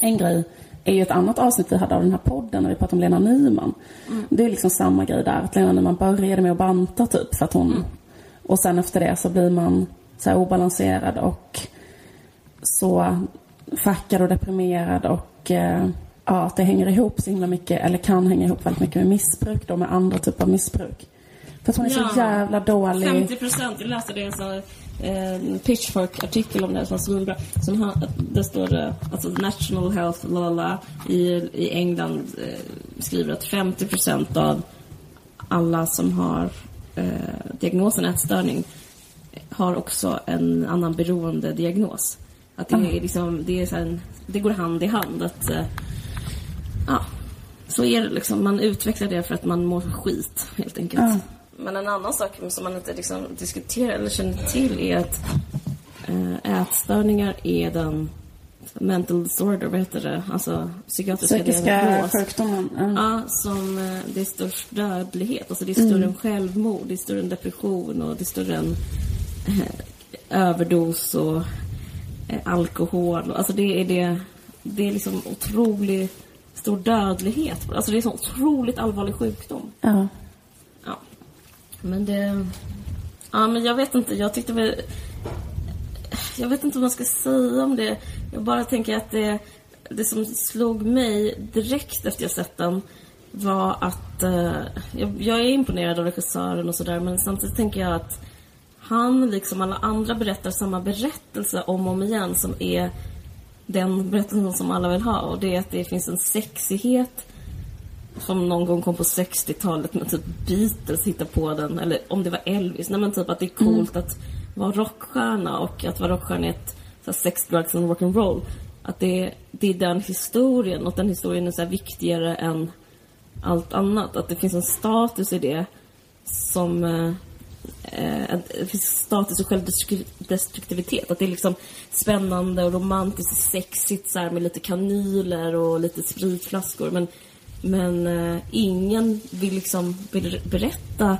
en grej är ju ett annat avsnitt vi hade av den här podden när vi pratade om Lena Nyman. Mm. Det är liksom samma grej där, att Lena Nyman började med att banta typ för att hon... Och sen efter det så blir man så här obalanserad och så fackad och deprimerad och eh, ja, att det hänger ihop så himla mycket, eller kan hänga ihop väldigt mycket med missbruk då, med andra typer av missbruk. För att hon är ja, så jävla dålig. 50 procent. Jag läste det så en Pitchfork-artikel om det som var svinbra. Som han, det står det, alltså National Health lala, i, i England eh, skriver att 50 procent av alla som har eh, diagnosen ätstörning har också en annan beroendediagnos. Att det är liksom, det är så här, det går hand i hand. Att, eh, ja, så är det liksom. Man utvecklar det för att man mår skit, helt enkelt. Mm. Men en annan sak som man inte liksom diskuterar eller känner till är att äh, ätstörningar är den mental disorder, vad heter det? Alltså psykiatriska Psykiska sjukdomen. Mm. Ja, som äh, det är störst dödlighet. Alltså det är större mm. än självmord, det är större än depression och det är större än äh, överdos och alkohol. Alltså det är det, det är liksom otroligt stor dödlighet. Alltså det är så otroligt allvarlig sjukdom. Ja. Men det... Ja, men jag vet inte. Jag tyckte väl... Jag vet inte vad man ska säga om det. Jag bara tänker att det, det som slog mig direkt efter jag sett den var att... Uh, jag, jag, är imponerad av regissören och sådär, men samtidigt tänker jag att han, liksom alla andra, berättar samma berättelse om och om igen som är den berättelsen som alla vill ha. Och det är att det finns en sexighet som någon gång kom på 60-talet med typ Beatles hittade på den, eller om det var Elvis. Nej men typ att det är coolt mm. att vara rockstjärna och att vara rockstjärna är ett så sex, drugs and rock'n'roll. Att det, det är den historien och den historien är så viktigare än allt annat. Att det finns en status i det som eh, eh det finns status och självdestruktivitet. Att det är liksom spännande och romantiskt och sexigt så här, med lite kanyler och lite spritflaskor. Men, men eh, ingen vill liksom berätta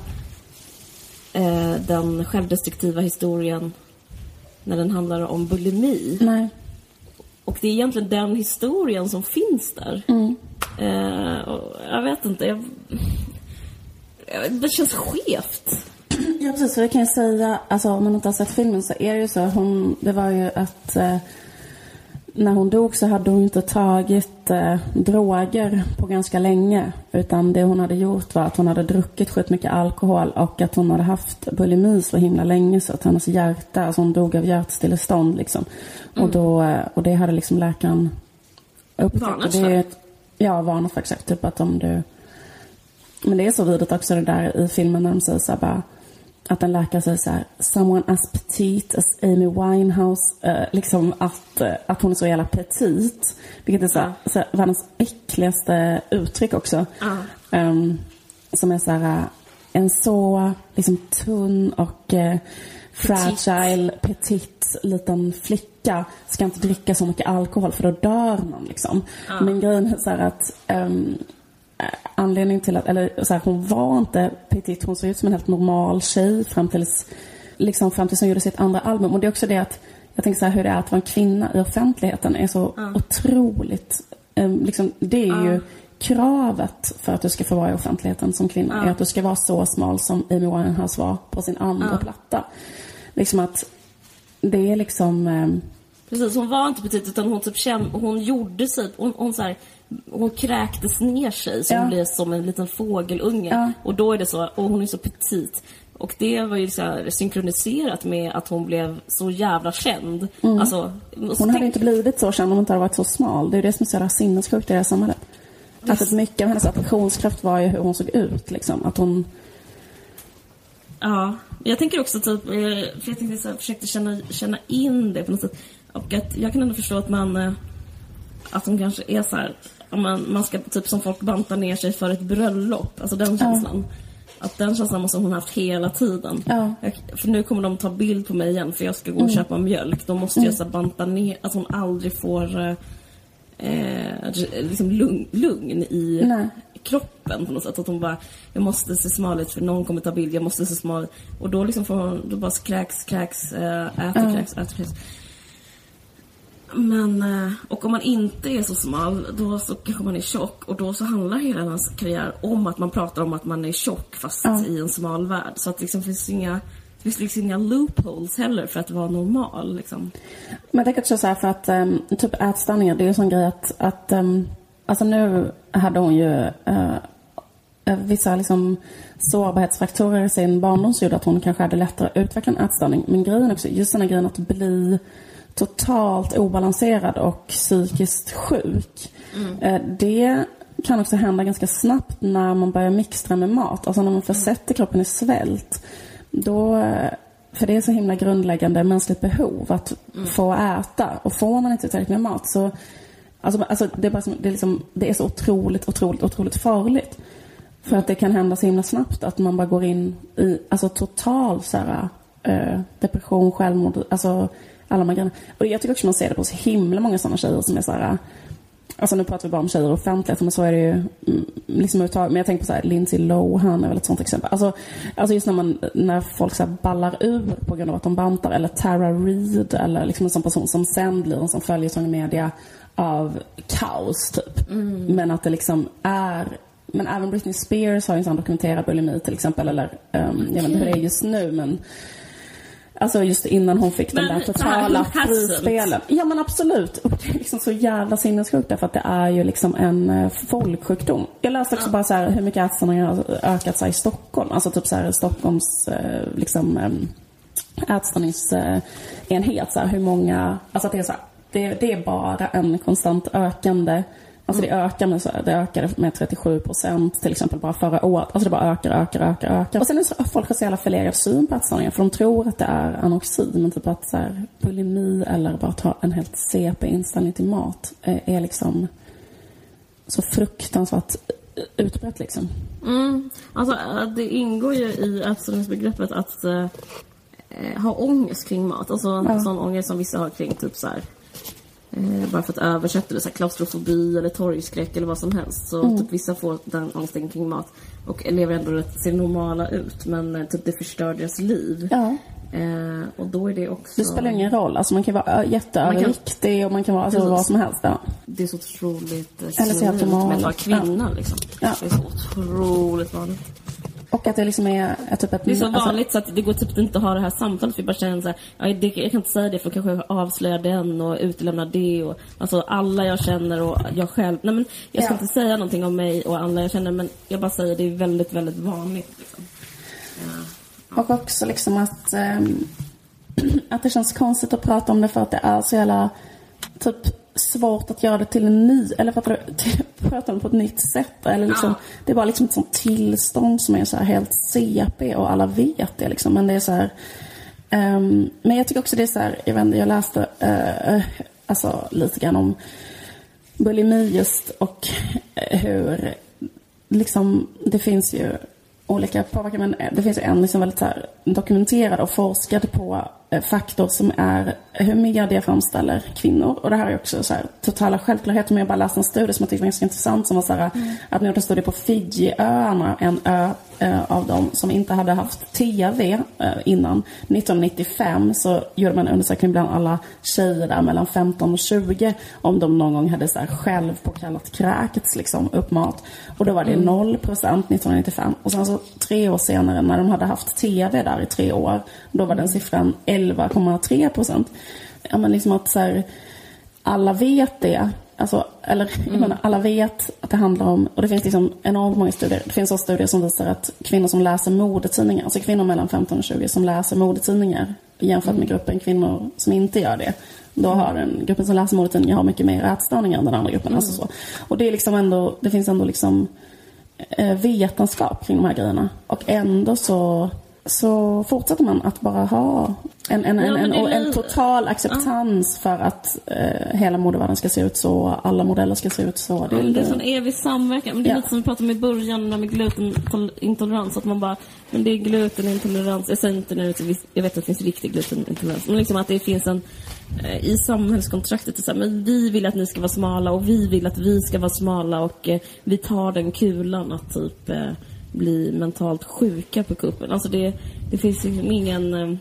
eh, den självdestruktiva historien när den handlar om bulimi. Nej. Och det är egentligen den historien som finns där. Mm. Eh, jag vet inte. Jag, det känns skevt. Ja, precis. Så det kan jag säga, alltså om man inte har sett filmen så är det ju så. Hon, det var ju att eh, när hon dog så hade hon inte tagit eh, droger på ganska länge. Utan det hon hade gjort var att hon hade druckit skit mycket alkohol och att hon hade haft bulimi så himla länge så att hennes hjärta, alltså hon dog av hjärtstillestånd liksom. Mm. Och, då, eh, och det hade liksom läkaren upptäckt. Varnat för? Ja, varnat för exakt. Typ att om du... Men det är så vidrigt också det där i filmen när de säger så här bara att en läkare säger så här, someone as petite as Amy Winehouse, eh, liksom att, eh, att hon är så jävla petit. Vilket är så, här, så här, världens äckligaste uttryck också. Uh. Um, som är så här, eh, en så liksom tunn och eh, fragile, petit liten flicka ska inte dricka så mycket alkohol för då dör man liksom. Uh. Men grejen är så här att um, anledning till att, eller så här, hon var inte petit, hon såg ut som en helt normal tjej fram tills, liksom fram tills hon gjorde sitt andra album. Och det är också det att, jag tänker så här, hur det är att vara en kvinna i offentligheten är så mm. otroligt, um, liksom, det är ju kravet för att du ska få vara i offentligheten som kvinna, mm. är att du ska vara så smal som Amy Winehouse var på sin andra platta. Liksom att, det är liksom um, Precis, hon var inte petit utan hon typ kände, hon gjorde sig, hon, hon så här, hon kräktes ner sig så ja. hon blev som en liten fågelunge. Ja. Och då är det så, och hon är så petit. Och det var ju så här synkroniserat med att hon blev så jävla känd. Mm. Alltså, hon hade tänk... inte blivit så känd om hon inte hade varit så smal. Det är det som är så jävla sinnessjukt i det här samhället. Det... Att mycket av hennes attraktionskraft var ju hur hon såg ut. Liksom. Att hon... Ja, jag tänker också typ, för jag tänkte så här, försökte känna, känna in det på något sätt. Och att jag kan ändå förstå att man, eh, att hon kanske är så här, man, man ska typ som folk bantar ner sig för ett bröllop. Alltså den känslan. Ja. Att den känslan måste hon haft hela tiden. Ja. Jag, för nu kommer de ta bild på mig igen för jag ska gå och mm. köpa mjölk. Då måste mm. jag så banta ner, att hon aldrig får eh, eh, liksom lugn, lugn i Nej. kroppen på något sätt. Att hon bara, jag måste se smal ut för någon kommer ta bild, jag måste se smal ut. Och då liksom får hon, då bara kräks, kräks, äh, äter, ja. kräks, äter, kräks. Men, eh, och om man inte är så smal, då så kanske man är tjock. Och då så handlar hela hans karriär om att man pratar om att man är tjock fast ja. i en smal värld. Så att det liksom finns inga det finns liksom inga loopholes heller för att vara normal. Liksom. Men det kan jag säga för att um, typ ätstörningar, det är ju en sån grej att, att um, alltså nu hade hon ju uh, vissa liksom sårbarhetsfaktorer i sin barndom som gjorde att hon kanske hade lättare att utveckla en ätstörning. Men grejen också, just den här grejen att bli totalt obalanserad och psykiskt sjuk. Mm. Det kan också hända ganska snabbt när man börjar mixtra med mat. Alltså när man försätter kroppen i svält. Då, för det är så himla grundläggande mänskligt behov att mm. få äta. Och får man inte tillräckligt med mat så Alltså, alltså det, är bara som, det, är liksom, det är så otroligt, otroligt, otroligt farligt. För att det kan hända så himla snabbt att man bara går in i alltså, total så här, äh, depression, självmord. Alltså, alla grejerna. Och jag tycker också man ser det på så himla många sådana tjejer som är så här, Alltså nu pratar vi bara om tjejer och offentlighet, men så är det ju mm, liksom Men jag tänker på så här, Lindsay Lohan är väl ett sånt exempel. Alltså, alltså just när, man, när folk så ballar ur på grund av att de bantar. Eller Tara Reid eller liksom en sån person som sen blir en sån följetong i media av kaos typ. Mm. Men att det liksom är men även Britney Spears har ju en sån dokumenterad bulimi till exempel. Eller um, jag vet inte hur det är just nu men Alltså just innan hon fick men, den där totala frispelen. Ja men absolut. Och det är liksom så jävla sinnessjukt därför att det är ju liksom en uh, folksjukdom. Jag läste också ja. bara så här hur mycket ätstörningar har ökat sig i Stockholm. Alltså typ så här Stockholms uh, liksom um, ätstörningsenhet. Så här, hur många, alltså det är så här, det, det är bara en konstant ökande Alltså det ökar med, så, det ökade med 37 procent till exempel bara förra året. Alltså det bara ökar, ökar, ökar, ökar. Och sen är så, folk har så jävla förlegad syn på ätstörningar för de tror att det är anorexi. Men typ att så här, bulimi eller bara ta en helt CP inställning till mat är, är liksom så fruktansvärt utbrett liksom. Mm. Alltså, det ingår ju i ätstörningsbegreppet att eh, ha ångest kring mat. Alltså ja. sån ångest som vissa har kring typ så här, eh, bara för att översätta det, så här, klaustrofobi eller torgskräck eller vad som helst. Så mm. typ vissa får den ångesten kring mat och lever ändå rätt, ser normala ut men eh, typ det förstör deras liv. Ja. Eh, och då är det också... Det spelar ingen roll. Alltså man kan vara jätteöverviktig kan... och man kan vara alltså, vad som helst. Ja. Det är så otroligt eh, Eller så att vara kvinna ja. liksom. Ja. Det är så otroligt vanligt. Och att det liksom är, är typ ett... Det är så alltså... vanligt så att det går typ inte att ha det här samtalet. Vi bara känner så här, ja, det, jag kan inte säga det för kanske avslöja den och utelämna det och alltså alla jag känner och jag själv. Nej men jag ska ja. inte säga någonting om mig och alla jag känner men jag bara säger det är väldigt, väldigt vanligt liksom. Ja. Och också liksom att, ähm, [CLEARS THROAT] att det känns konstigt att prata om det för att det är så jävla typ svårt att göra det till en ny, eller för att [LAUGHS] prata om det på ett nytt sätt. Eller liksom, ja. Det är bara liksom ett sånt tillstånd som är så här helt CP och alla vet det liksom. Men det är så här, um, men jag tycker också det är så här, jag vet jag läste uh, alltså lite grann om bulimi just och hur liksom det finns ju olika påverkan. Men det finns en liksom väldigt så här, dokumenterad och forskad på eh, faktor som är hur media framställer kvinnor. Och det här är också så här, totala självklarheter. Men jag bara läste en studie som jag tyckte var ganska intressant. Som var så här, mm. att gjort en studie på Fiji-öarna, en ö eh, av dem som inte hade haft TV eh, innan. 1995 så gjorde man en undersökning bland alla tjejer där mellan 15 och 20 om de någon gång hade så här självpåkallat kräkts liksom upp mat. Och då var det mm. 0 procent 1995. Och sen så tre år senare när de hade haft TV där i tre år, då var den siffran 11,3 procent. Ja men liksom att så här, alla vet det Alltså, eller mm. menar, alla vet att det handlar om, och det finns liksom enormt många studier. Det finns också studier som visar att kvinnor som läser modetidningar, alltså kvinnor mellan 15 och 20 som läser modetidningar jämfört med mm. gruppen kvinnor som inte gör det. Då har den gruppen som läser modetidningar har mycket mer ätstörningar än den andra gruppen. Alltså mm. Alltså så. Och det är liksom ändå, det finns ändå liksom eh, vetenskap kring de här grejerna. Och ändå så så fortsätter man att bara ha en, en, en, en, en total acceptans ja. för att eh, hela modevärlden ska se ut så, alla modeller ska se ut så. Det, det är en evig samverkan. Men det är ja. lite som vi pratade om i början med glutenintolerans. Att man bara, men det är glutenintolerans. Jag säger inte nu, jag vet att det finns riktig glutenintolerans. Men liksom att det finns en, eh, i samhällskontraktet, så här, men vi vill att ni ska vara smala och vi vill att vi ska vara smala och eh, vi tar den kulan att typ eh, bli mentalt sjuka på kuppen. Alltså det, det finns liksom ingen...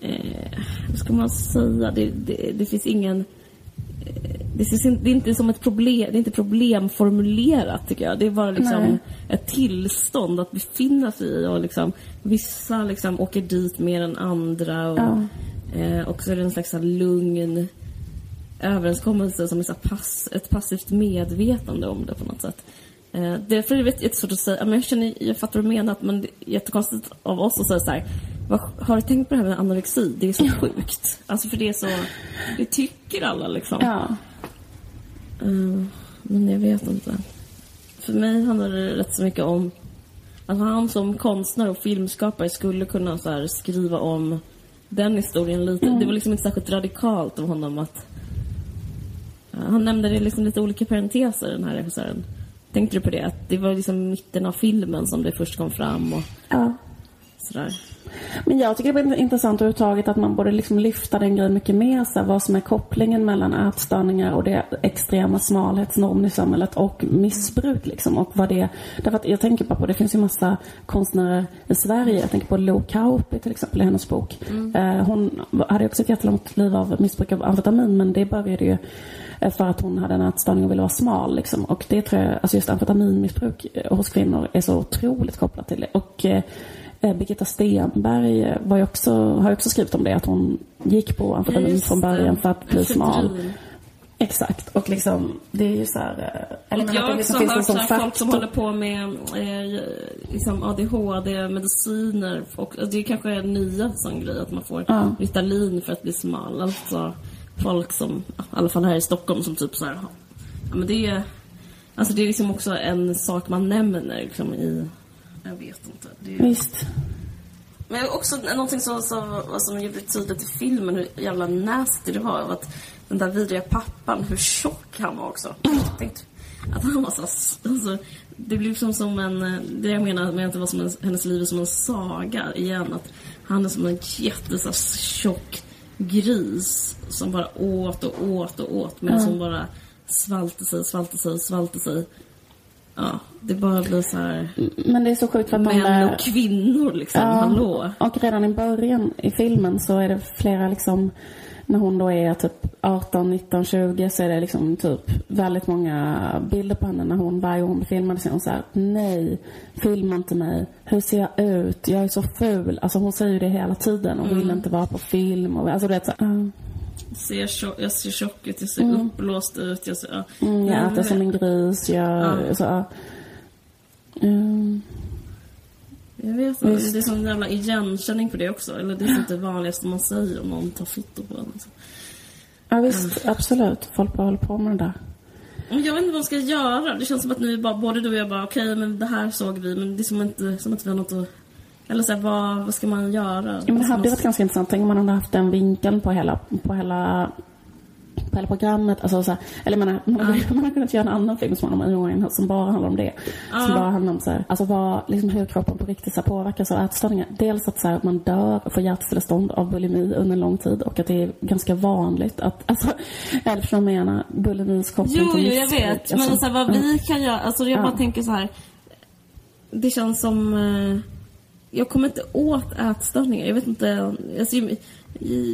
Eh, vad ska man säga? Det, det, det finns ingen... Eh, det, är, det är inte som ett problem, det är inte problemformulerat tycker jag. Det är bara liksom Nej. ett tillstånd att befinna sig i och liksom vissa liksom åker dit mer än andra och, ja. eh, och så är det en slags lugn överenskommelse som är så pass, ett passivt medvetande om det på något sätt. Eh, därför är det jättesvårt att säga. Men jag, känner, jag fattar vad du menar, men det är jättekonstigt av oss att säga så här. Vad, har du tänkt på det här med anorexi? Det är så sjukt. Alltså för det är så... Det tycker alla liksom. Ja. Uh, men jag vet inte. För mig handlar det rätt så mycket om att han som konstnär och filmskapare skulle kunna så skriva om den historien lite. Mm. Det var liksom inte särskilt radikalt av honom att... Uh, han nämnde det liksom lite olika parenteser, den här regissören. Tänkte du på det? Att det var liksom mitten av filmen som det först kom fram och ja. sådär. Men jag tycker det är intressant överhuvudtaget att man borde liksom lyfta den grejen mycket mer. Så här, vad som är kopplingen mellan ätstörningar och det extrema smalhetsnormen i samhället och missbruk. Liksom, och vad det, därför att jag tänker bara på, det finns ju massa konstnärer i Sverige. Jag tänker på Lo Kauppi till exempel i hennes bok. Mm. Eh, hon hade också ett jättelångt liv av missbruk av amfetamin men det började ju Eh, för att hon hade en ätstörning och ville vara smal. Liksom. Och det tror jag, alltså just amfetaminmissbruk eh, hos kvinnor är så otroligt kopplat till det. Och Birgitta Stenberg var ju också, har också skrivit om det, att hon gick på amfetamin från början för att bli smal. Exakt, och liksom det är ju så här... Eller jag har också hört så folk som håller på med eh, liksom ADHD-mediciner. Och, det är kanske är nya sån grej att man får ja. Ritalin för att bli smal. Alltså, folk som, i alla fall här i Stockholm, som typ så här, ja men det är, alltså det är liksom också en sak man nämner liksom i, jag vet inte. Det är, Visst. Men också någonting som, som, som gjorde tydligt i filmen hur jävla nasty det var. Att den där vidriga pappan, hur tjock han var också. Tänkte, att han var så, alltså, det blev liksom som en, det jag menar med att det var som en, hennes liv är som en saga igen. Att han är som en jätte så tjock gris som bara åt och åt och åt men mm. som bara svalte sig, svalte sig, svalte sig. Ja, det bara blir så här... Men det är så sjukt för att Män där... och kvinnor liksom, ja, hallå. Och redan i början i filmen så är det flera liksom när hon då är typ 18, 19, 20 så är det liksom typ väldigt många bilder på henne när hon varje gång hon filmade sig hon säger nej, filma inte mig. Hur ser jag ut? Jag är så ful. Alltså hon säger ju det hela tiden och mm. vill inte vara på film och alltså det så, uh. Ser tjock, jag ser tjock ut, jag ser mm. uppblåst ut, jag ser... Mm, jag äter som en gris, jag... Uh. Så, uh. Jag vet inte. Det är sån jävla igenkänning på det också. Eller det är inte det vanligaste man säger om någon tar foto på en. Liksom. Ja visst, mm. absolut. Folk bara håller på med det där. Jag vet inte vad man ska göra. Det känns som att nu bara, både du och jag bara, okej okay, men det här såg vi men det är som, inte, som att vi har något att eller så här, vad, vad ska man göra? Ja, men det hade varit ganska intressant. Tänk om man hade haft den vinkeln på hela, på hela på hela programmet. Alltså, så här, eller man, man, man, [LAUGHS] man hade kunnat göra en annan film som handlar om som bara handlar om det. Uh. Som bara handlar om så här, alltså vad, liksom hur kroppen på riktigt så här, påverkas av ätstörningar. Dels att så här, man dör och får hjärtstillestånd av bulimi under en lång tid och att det är ganska vanligt att, [LAUGHS] alltså, eller förstår du jag menar? Bulimis koppling Jo, jo, jag vet. Alltså, men så vad vi kan göra, alltså jag bara tänker så här. Det känns som eh, jag kommer inte åt ätstörningar. Jag vet inte. Alltså,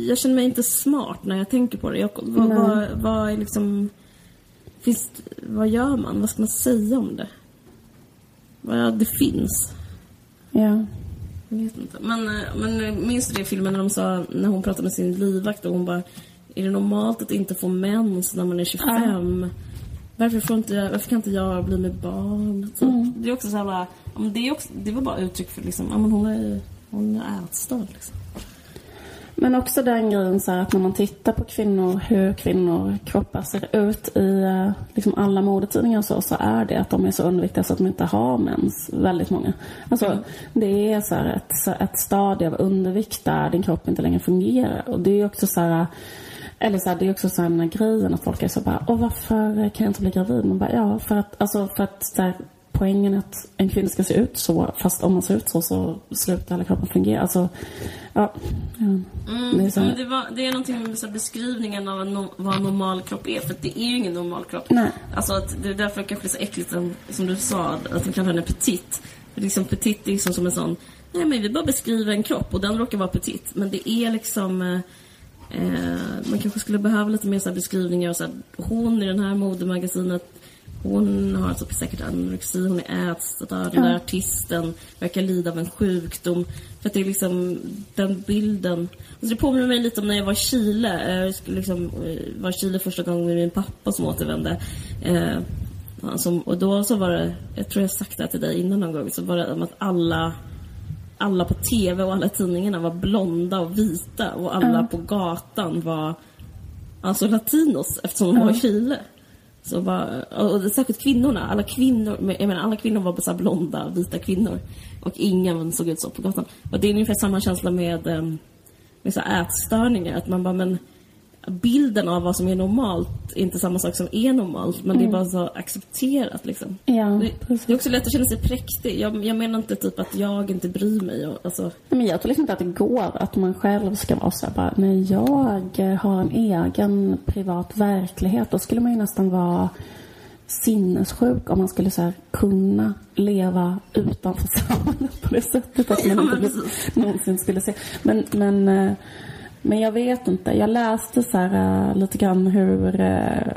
jag känner mig inte smart när jag tänker på det. Jag, vad, vad, vad, är liksom... Finns, vad gör man? Vad ska man säga om det? Vad det finns. Ja. Jag vet inte. Men, eh, men minns du det i filmen när de sa, när hon pratade med sin livvakt och hon bara Är det normalt att inte få mens när man är 25? Ja. Varför, får inte, varför kan inte jag bli med barn? Så, mm. Det är också så här bara, det, är också, det var bara uttryck för liksom, ja, men hon är, hon är ätstörd liksom. Men också den grejen så att när man tittar på kvinnor, hur kvinnor kroppar ser ut i eh, liksom alla modetidningar och så, så är det att de är så underviktiga så att de inte har mens, väldigt många. Alltså, mm. det är så ett, ett stadie av undervikt där din kropp inte längre fungerar. Och det är också så här, eller så här, det är också så här den här grejen att folk är så bara, åh varför kan jag inte bli gravid? Man bara, ja för att, alltså för att så här, poängen att en kvinna ska se ut så, fast om man ser ut så så slutar hela kroppen fungera. Alltså, ja. ja. Mm, det, är så... det, var, det är någonting med så beskrivningen av en, vad en normal kropp är, för det är ju ingen normal kropp. Nej. Alltså att det är därför det kanske är så äckligt, som du sa, att de kallar henne petit. Liksom petit är liksom som en sån, nej men vi bara beskriver en kropp och den råkar vara petit. Men det är liksom eh, eh man kanske skulle behöva lite mer så beskrivningar. Så här, hon i det här modemagasinet hon har alltså säkert anorexi, hon är ätstörd, den där artisten verkar lida av en sjukdom. För att det är liksom den bilden. Alltså det påminner mig lite om när jag var i Chile. Jag skulle liksom, eh, var i Chile första gången med min pappa som återvände. Eh, som, och då så var det, jag tror jag sagt det till dig innan någon gång, så var det om att alla alla på TV och alla tidningarna var blonda och vita och alla mm. på gatan var alltså latinos eftersom de var i Chile. Så bara, och särskilt kvinnorna. Alla kvinnor, jag menar, alla kvinnor var så blonda, vita kvinnor. Och ingen såg ut så på gatan. Och det är ungefär samma känsla med, ehm, med så ätstörningar. Att man bara, men bilden av vad som är normalt är inte samma sak som är normalt. Men mm. det är mm. bara så accepterat liksom. Ja, det, det, är också lätt att känna sig präktig. Jag, jag menar inte typ att jag inte bryr mig. Och, alltså. men jag tror liksom inte att det går att man själv ska vara så här bara, nej jag har en egen privat verklighet. Då skulle man ju nästan vara sinnessjuk om man skulle så här, kunna leva utanför [LAUGHS] samhället på det sättet. Att man inte någonsin skulle se. Men, men eh, men jag vet inte. Jag läste så här, uh, lite grann hur uh,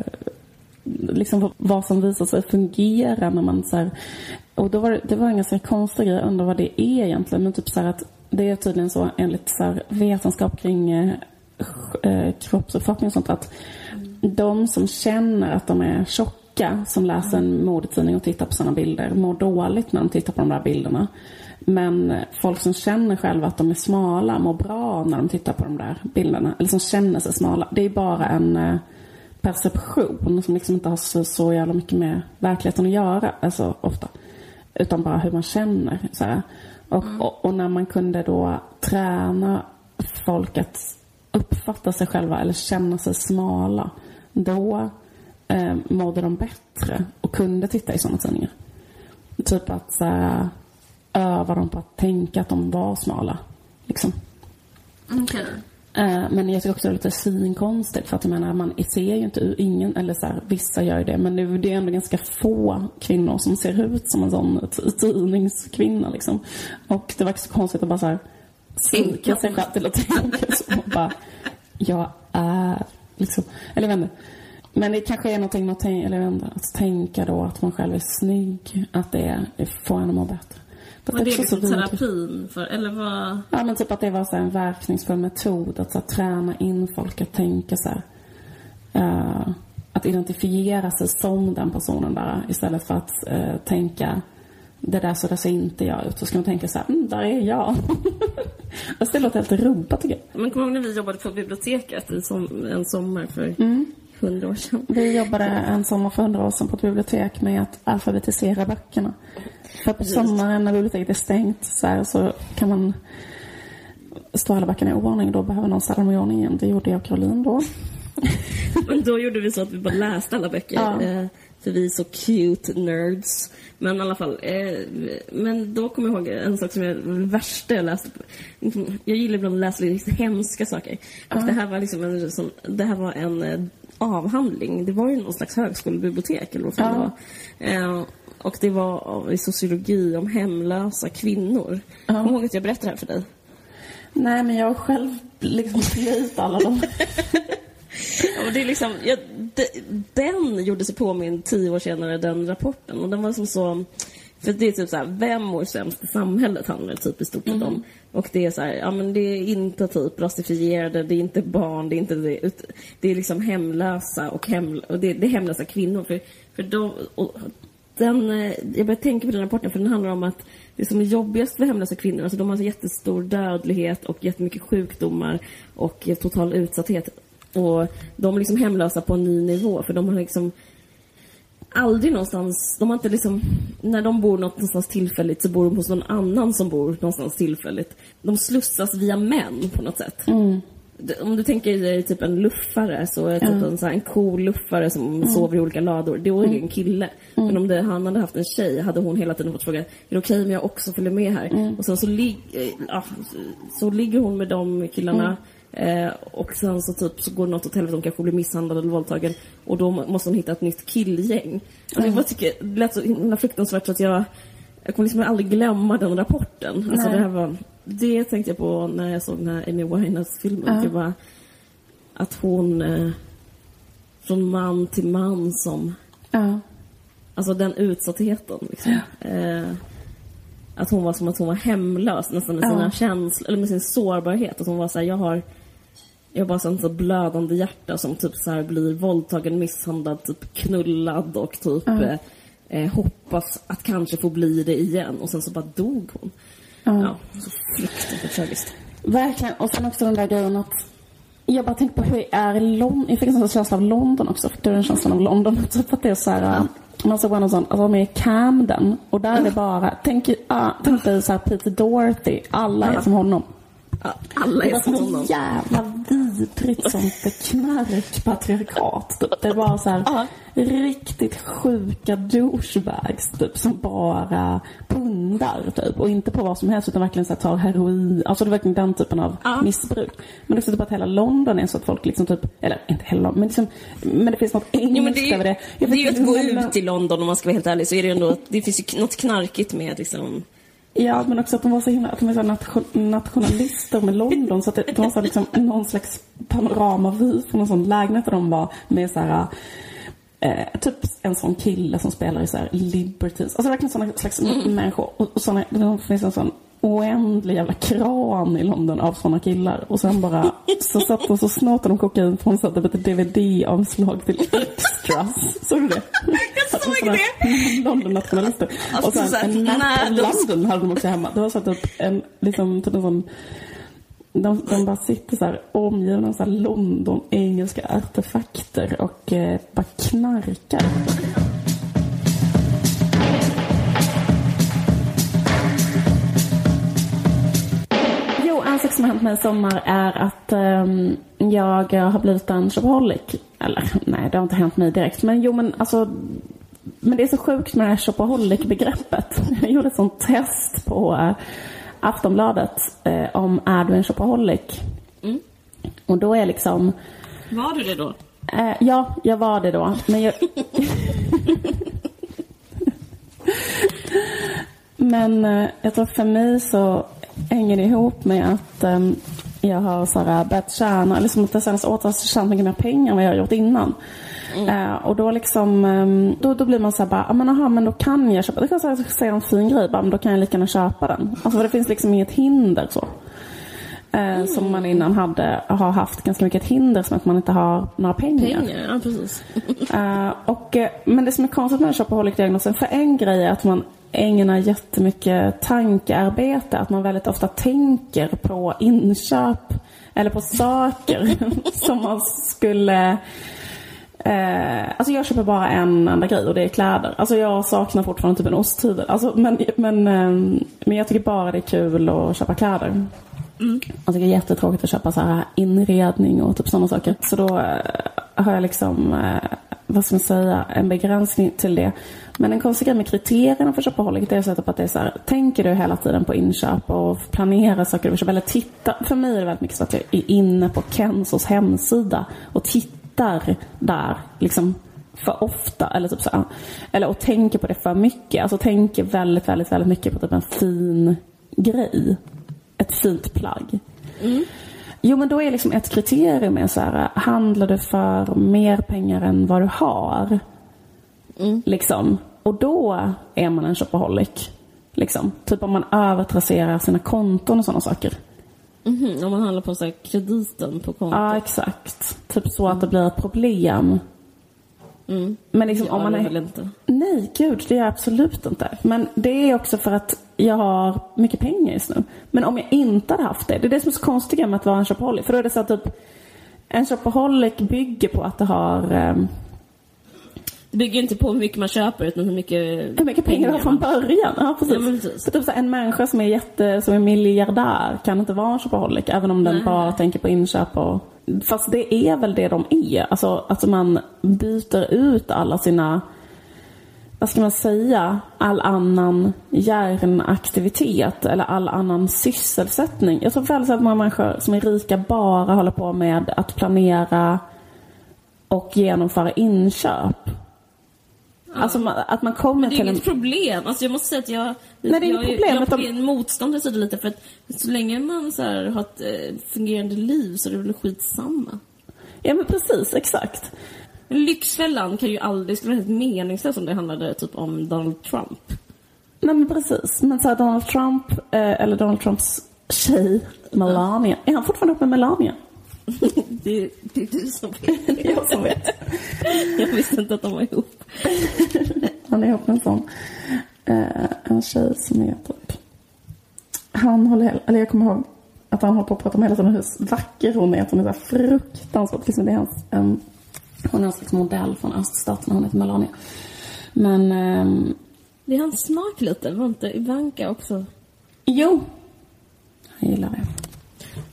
liksom vad som visar sig fungera när man så här, och då var det, det var en ganska konstig grej. Jag undrar vad det är egentligen. Men typ så att det är tydligen så enligt så här, vetenskap kring uh, kroppsuppfattning och sånt att de som känner att de är tjocka som läser en modetidning och tittar på sådana bilder mår dåligt när de tittar på de där bilderna. Men folk som känner själva att de är smala mår bra när de tittar på de där bilderna. Eller som känner sig smala. Det är bara en eh, perception som liksom inte har så, så jävla mycket med verkligheten att göra. Alltså ofta. Utan bara hur man känner. Så och, mm. och, och, när man kunde då träna folk att uppfatta sig själva eller känna sig smala. Då eh, mådde de bättre och kunde titta i sådana tidningar. Typ att så här, öva dem på att tänka att de var smala. Liksom. Okay. Eh, men jag tycker också det är lite svinkonstigt för att jag menar man ser ju inte ingen, eller så här, vissa gör det men nu, det är ändå ganska få kvinnor som ser ut som en sån tidningskvinna liksom. Och det verkar så konstigt att bara så här svika sig själv till att tänka så. Bara, jag är liksom, eller jag vet inte. Men det kanske är någonting med att, tänka, eller jag vet inte, att tänka då att man själv är snygg, att det, det får en att må bättre. Var det liksom terapin för, eller vad? Ja men typ att det var så en verkningsfull metod att så träna in folk att tänka så här, uh, att identifiera sig som den personen bara istället för att uh, tänka det där så där ser inte jag ut. Så ska man tänka så här, mm, där är jag. [LAUGHS] Fast det låter helt Europa tycker jag. Men kommer ihåg när vi jobbade på biblioteket en, som, en sommar för mm. hundra år sedan? Vi jobbade en sommar för hundra år sedan på ett bibliotek med att alfabetisera böckerna. För på sommaren när biblioteket är stängt så, här, så kan man stå alla böckerna i oordning. Då behöver någon ställa dem i ordning igen. Det gjorde jag och Caroline då. [LAUGHS] Men då gjorde vi så att vi bara läste alla böcker. Ja. Eh, för vi är så cute nerds. Men i alla fall. Eh, men då kommer jag ihåg en sak som är det värsta jag läste. Jag gillar ibland att läsa lite hemska saker. Och ja. det här var liksom en, sån, det här var en eh, avhandling. Det var ju någon slags högskolebibliotek eller vad ja. det var. Eh, och det var i sociologi om hemlösa kvinnor. Ja. Kommer ihåg att jag berättade det här för dig? Nej, men jag har själv liksom plöjt alla dem. [LAUGHS] ja, det är liksom, ja, de, den gjorde sig påminn tio år senare, den rapporten. Och den var som så... För det är typ så här, vem mår sämst i samhället handlar det typ i stort sett mm. om. Och det är så här, ja men det är inte typ rasifierade, det är inte barn, det är inte det. Det är liksom hemlösa och, hem, och det, det är hemlösa kvinnor. För, för de, och den, eh, jag börjar tänka på den rapporten för den handlar om att det som är jobbigast för hemlösa kvinnor, alltså de har så jättestor dödlighet och jättemycket sjukdomar och total utsatthet. Och de är liksom hemlösa på en ny nivå för de har liksom aldrig någonstans, de har inte liksom, när de bor någonstans tillfälligt så bor de hos någon annan som bor någonstans tillfälligt. De slussas via män på något sätt. Mm om du tänker dig typ en luffare så är typ en, så här, en cool luffare som mm. sover i olika lador. Det är mm. en kille. Mm. Men om det, han hade haft en tjej hade hon hela tiden fått fråga, är det okej okay om jag också följer med här? Mm. Och sen så, lig, ja, så ligger hon med de killarna mm. eh, och sen så typ så går något åt helvete, hon kanske blir misshandlad eller våldtagen. Och då måste hon hitta ett nytt killgäng. Och det, bara tycker, det lät så himla fruktansvärt så att jag jag kommer liksom aldrig glömma den rapporten. Alltså det här var det tänkte jag på när jag såg den här Amy Winehouse-filmen. Ja. Det var att hon... Eh, från man till man som... Ja. Alltså den utsattheten. Liksom. Ja. Eh, att hon var som att hon var hemlös nästan med sina känslor, eller med sin sårbarhet. Att hon var så här, jag har... Jag har bara sånt så blödande hjärta som typ så här blir våldtagen, misshandlad, typ knullad och typ eh, eh, hoppas att kanske få bli det igen. Och sen så bara dog hon. Ja. ja så fruktansvärt tragiskt. Verkligen. Och sen också den där grejen att jag bara tänkte på hur är i London. Jag fick en känsla av London också. För det är en känsla av London. [LAUGHS] Typ att det är så här. Ja. Man såg någon sån, alltså de är i Camden. Och där är det bara, tänk, uh, tänk dig så här Peter Dorothy. Alla är som honom. Ja, alla är som honom. Jävla vidrigt sånt knarkpatriarkat. Typ. Det var så här, uh riktigt sjuka douchebags typ som bara pundar typ. Och inte på vad som helst utan verkligen så här, tar heroin. Alltså det är verkligen den typen av uh missbruk. Men också typ att hela London är så att folk liksom typ, eller inte hela London, men liksom, men det finns något engelskt jo, över det. Jag det är ju att gå ut i London om man ska vara helt ärlig så är det ju ändå, det finns ju något knarkigt med liksom Ja, men också att de var så himla, att de är så nation, nationalister med London. Så att det, de har så liksom någon slags panoramavy från en sån lägenhet där de var med så här Eh, typ en sån kille som spelar i så här Liberties. Alltså verkligen såna slags mm. människor. Och, och såna, det finns en sån oändlig jävla kran i London av såna killar. Och sen bara så satt de så snåtade de kokain från så typ ett DVD-omslag till extras. Såg du det? Jag såg det! London-nationalister. Alltså, och sen en map of London hade de också hemma. Det var så typ en, liksom, typ en sån de, de bara sitter så här omgivna av så här London, engelska artefakter och eh, bara knarkar. Sak som har hänt mig i sommar är att um, jag har blivit en shopaholic. Eller nej, det har inte hänt mig direkt. Men jo, men alltså men det är så sjukt med det här shopaholic-begreppet. [LAUGHS] Jag gjorde ett sånt test på uh, Aftonbladet uh, om är du en shopaholic? Mm. Och då är liksom... Var du det då? Uh, ja, jag var det då. Men jag... [LAUGHS] men jag tror för mig så hänger ihop med att um, jag har så här, börjat tjäna, eller som att det senaste året har tjänat mycket mer pengar än vad jag har gjort innan. Mm. Uh, och då liksom, um, då, då blir man så här bara, men aha, men då kan jag köpa, det kan jag säga en fin grej, bara, men då kan jag lika gärna köpa den. Alltså för det finns liksom inget hinder så. Uh, mm. Som man innan hade, har haft ganska mycket hinder som att man inte har några pengar. Pengar, ja precis. uh, och, men det som är konstigt med shopaholic-diagnosen, för en grej är att man ägnar jättemycket tankearbete. Att man väldigt ofta tänker på inköp eller på saker [LAUGHS] som man skulle... Eh, alltså jag köper bara en enda grej och det är kläder. Alltså jag saknar fortfarande typ en osthyvel. Alltså, men, men, eh, men jag tycker bara det är kul att köpa kläder. Mm. Jag tycker det är jättetråkigt att köpa så här inredning och typ sådana saker. Så då eh, har jag liksom, eh, vad ska man säga, en begränsning till det. Men en konstig grej med kriterierna för shopaholic är så att det är så här, tänker du hela tiden på inköp och planerar saker du vill köpa eller titta. För mig är det väldigt mycket så att jag är inne på Kensos hemsida och tittar där liksom för ofta eller typ så Eller och tänker på det för mycket. Alltså tänker väldigt, väldigt, väldigt mycket på typ en fin grej. Ett fint plagg. Mm. Jo men då är liksom ett kriterium är så här, handlar du för mer pengar än vad du har? Mm. Liksom. Och då är man en shopaholic. Liksom. Typ om man övertrasserar sina konton och sådana saker. Mm -hmm. Om man handlar på så här, krediten på kontot? Ja, exakt. Typ så att det blir ett problem. Mm. Men liksom, om man är... inte. Nej, gud, det är jag absolut inte. Men det är också för att jag har mycket pengar just nu. Men om jag inte hade haft det, det är det som är så konstigt med att vara en shopaholic. För då är det så att typ, en shopaholic bygger på att det har um, det bygger inte på hur mycket man köper utan hur mycket, hur mycket pengar du har från början. Ja, precis. Ja, precis. För typ så en människa som är, jätte, som är miljardär kan inte vara en shopaholic även om den Nej. bara tänker på inköp och... Fast det är väl det de är. Alltså att man byter ut alla sina vad ska man säga, all annan hjärnaktivitet eller all annan sysselsättning. Jag tror väldigt att många människor som är rika bara håller på med att planera och genomföra inköp. Alltså att man kommer till en... Det är inget problem. Alltså jag måste säga att jag, Nej, det är jag, problem, jag, jag blir en motståndare till det lite för att så länge man så här, har ett eh, fungerande liv så är det väl skitsamma. Ja men precis, exakt. Lyxfällan kan ju aldrig, skulle vara helt meningslöst om det handlade typ om Donald Trump. Nej men precis. Men så här, Donald Trump, eh, eller Donald Trumps tjej, Melania. Är han fortfarande upp med Melania? [LAUGHS] det, det är du som vet. det [LAUGHS] är jag som vet. [LAUGHS] jag visste inte att de var ihop. Han är ihop med en sån. Eh, en tjej som är typ... Han håller... Eller jag kommer ihåg att han håller på att prata om hela tiden hur vacker hon är. Att hon är så fruktansvärt... Liksom det är hans, um, hon är hans liksom modell från öststaterna. Hon heter Melania. Men... Um, det är hans smak lite. Var inte Ivanka också? Jo. Jag gillar det.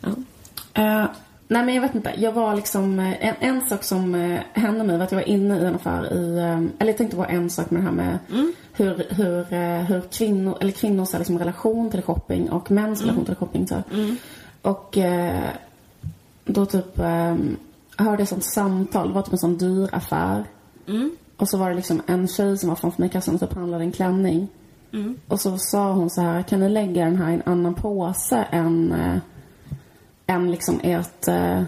Ja. Uh, Nej men jag vet inte. Jag var liksom, eh, en, en sak som eh, hände mig var att jag var inne i en affär i, eh, eller jag tänkte på en sak med det här med mm. hur, hur, hur kvinnor, eller kvinnors liksom relation till shopping och mäns mm. relation till shopping. Så. Mm. Och då typ hörde jag sånt samtal, det var typ en sån dyr affär. Mm. Och så var det liksom en tjej som var framför mig i kassan och typ handlade en klänning. Mm. Och så sa hon så här, kan ni lägga den här i en annan påse än än liksom ert, eh,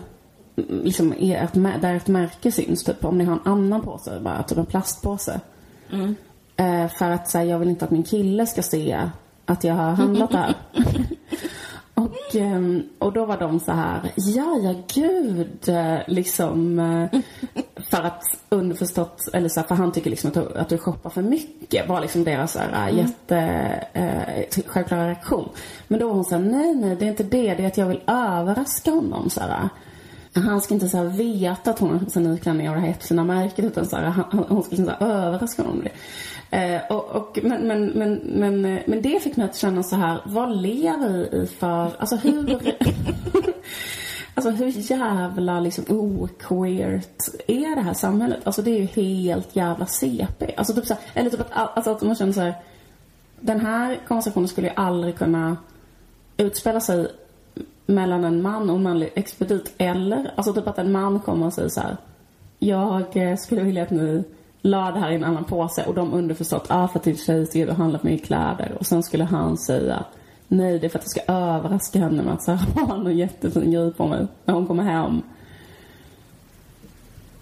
liksom ert, där ett märke syns. Typ om ni har en annan påse, bara typ en plastpåse. Mm. Eh, för att säga, jag vill inte att min kille ska se att jag har handlat där. [LAUGHS] och, eh, och då var de så här, ja, ja, gud, eh, liksom. Eh, för att underförstått, eller så här, för han tycker liksom att du, att du shoppar för mycket. Var liksom deras så här, mm. jätte, eh, självklara reaktion. Men då var hon så här, nej, nej, det är inte det. Det är att jag vill överraska honom så här. han ska inte så veta att hon har sin ny klänning och det här jättefina-märket utan så här, han, hon ska liksom så överraska honom det. Eh, och, och, men, men, men, men, eh, men det fick mig att känna så här, vad lever vi i för, alltså hur [LAUGHS] Alltså hur jävla liksom oqueert är det här samhället? Alltså det är ju helt jävla CP. Alltså typ så här, eller typ att, alltså att man känner så här, den här konversationen skulle ju aldrig kunna utspela sig mellan en man och en manlig expedit eller, alltså typ att en man kommer och säger så här, jag eh, skulle vilja att ni la det här i en annan påse och de underförstått, ah för att till tjej ska handla för mycket kläder och sen skulle han säga Nej, det är för att jag ska överraska henne med att så här, [LAUGHS] ha någon jättefin grej på mig när hon kommer hem.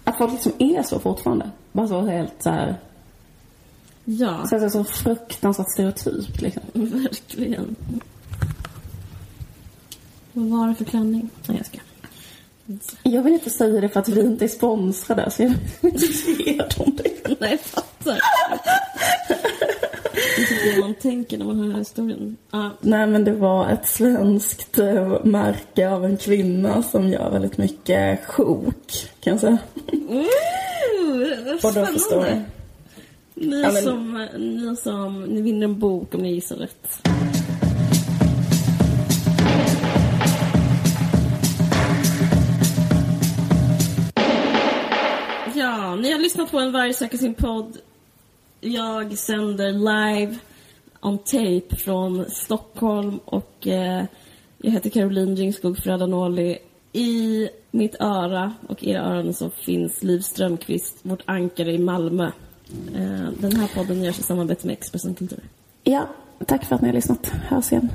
Att folk liksom är så fortfarande. Bara så helt så här. Ja. Så, så, så fruktansvärt stereotypt liksom. [LAUGHS] Verkligen. Vad var det för klänning? Nej, jag ska. Jag vill inte säga det för att vi inte är sponsrade så jag vill inte ge dem det. Nej, jag fattar. Det är typ det man tänker när man hör den här historien. Ah. Nej men det var ett svenskt eh, märke av en kvinna som gör väldigt mycket sjok kan jag säga. Då förstår jag. Ni, Ja, men- som, ni som, ni vinner en bok om ni gissar rätt. Ja, ni har lyssnat på En varg söker sin podd. Jag sänder live on tape från Stockholm och eh, jag heter Caroline Ringskog Frödanoli. I mitt öra och era öron så finns Liv Strömqvist, vårt ankare i Malmö. Eh, den här podden görs i samarbete med Expressen Kultur. Ja, tack för att ni har lyssnat. Hörs igen.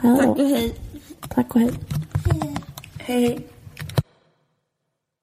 Hej. Tack och hej. Tack och hej. Hej.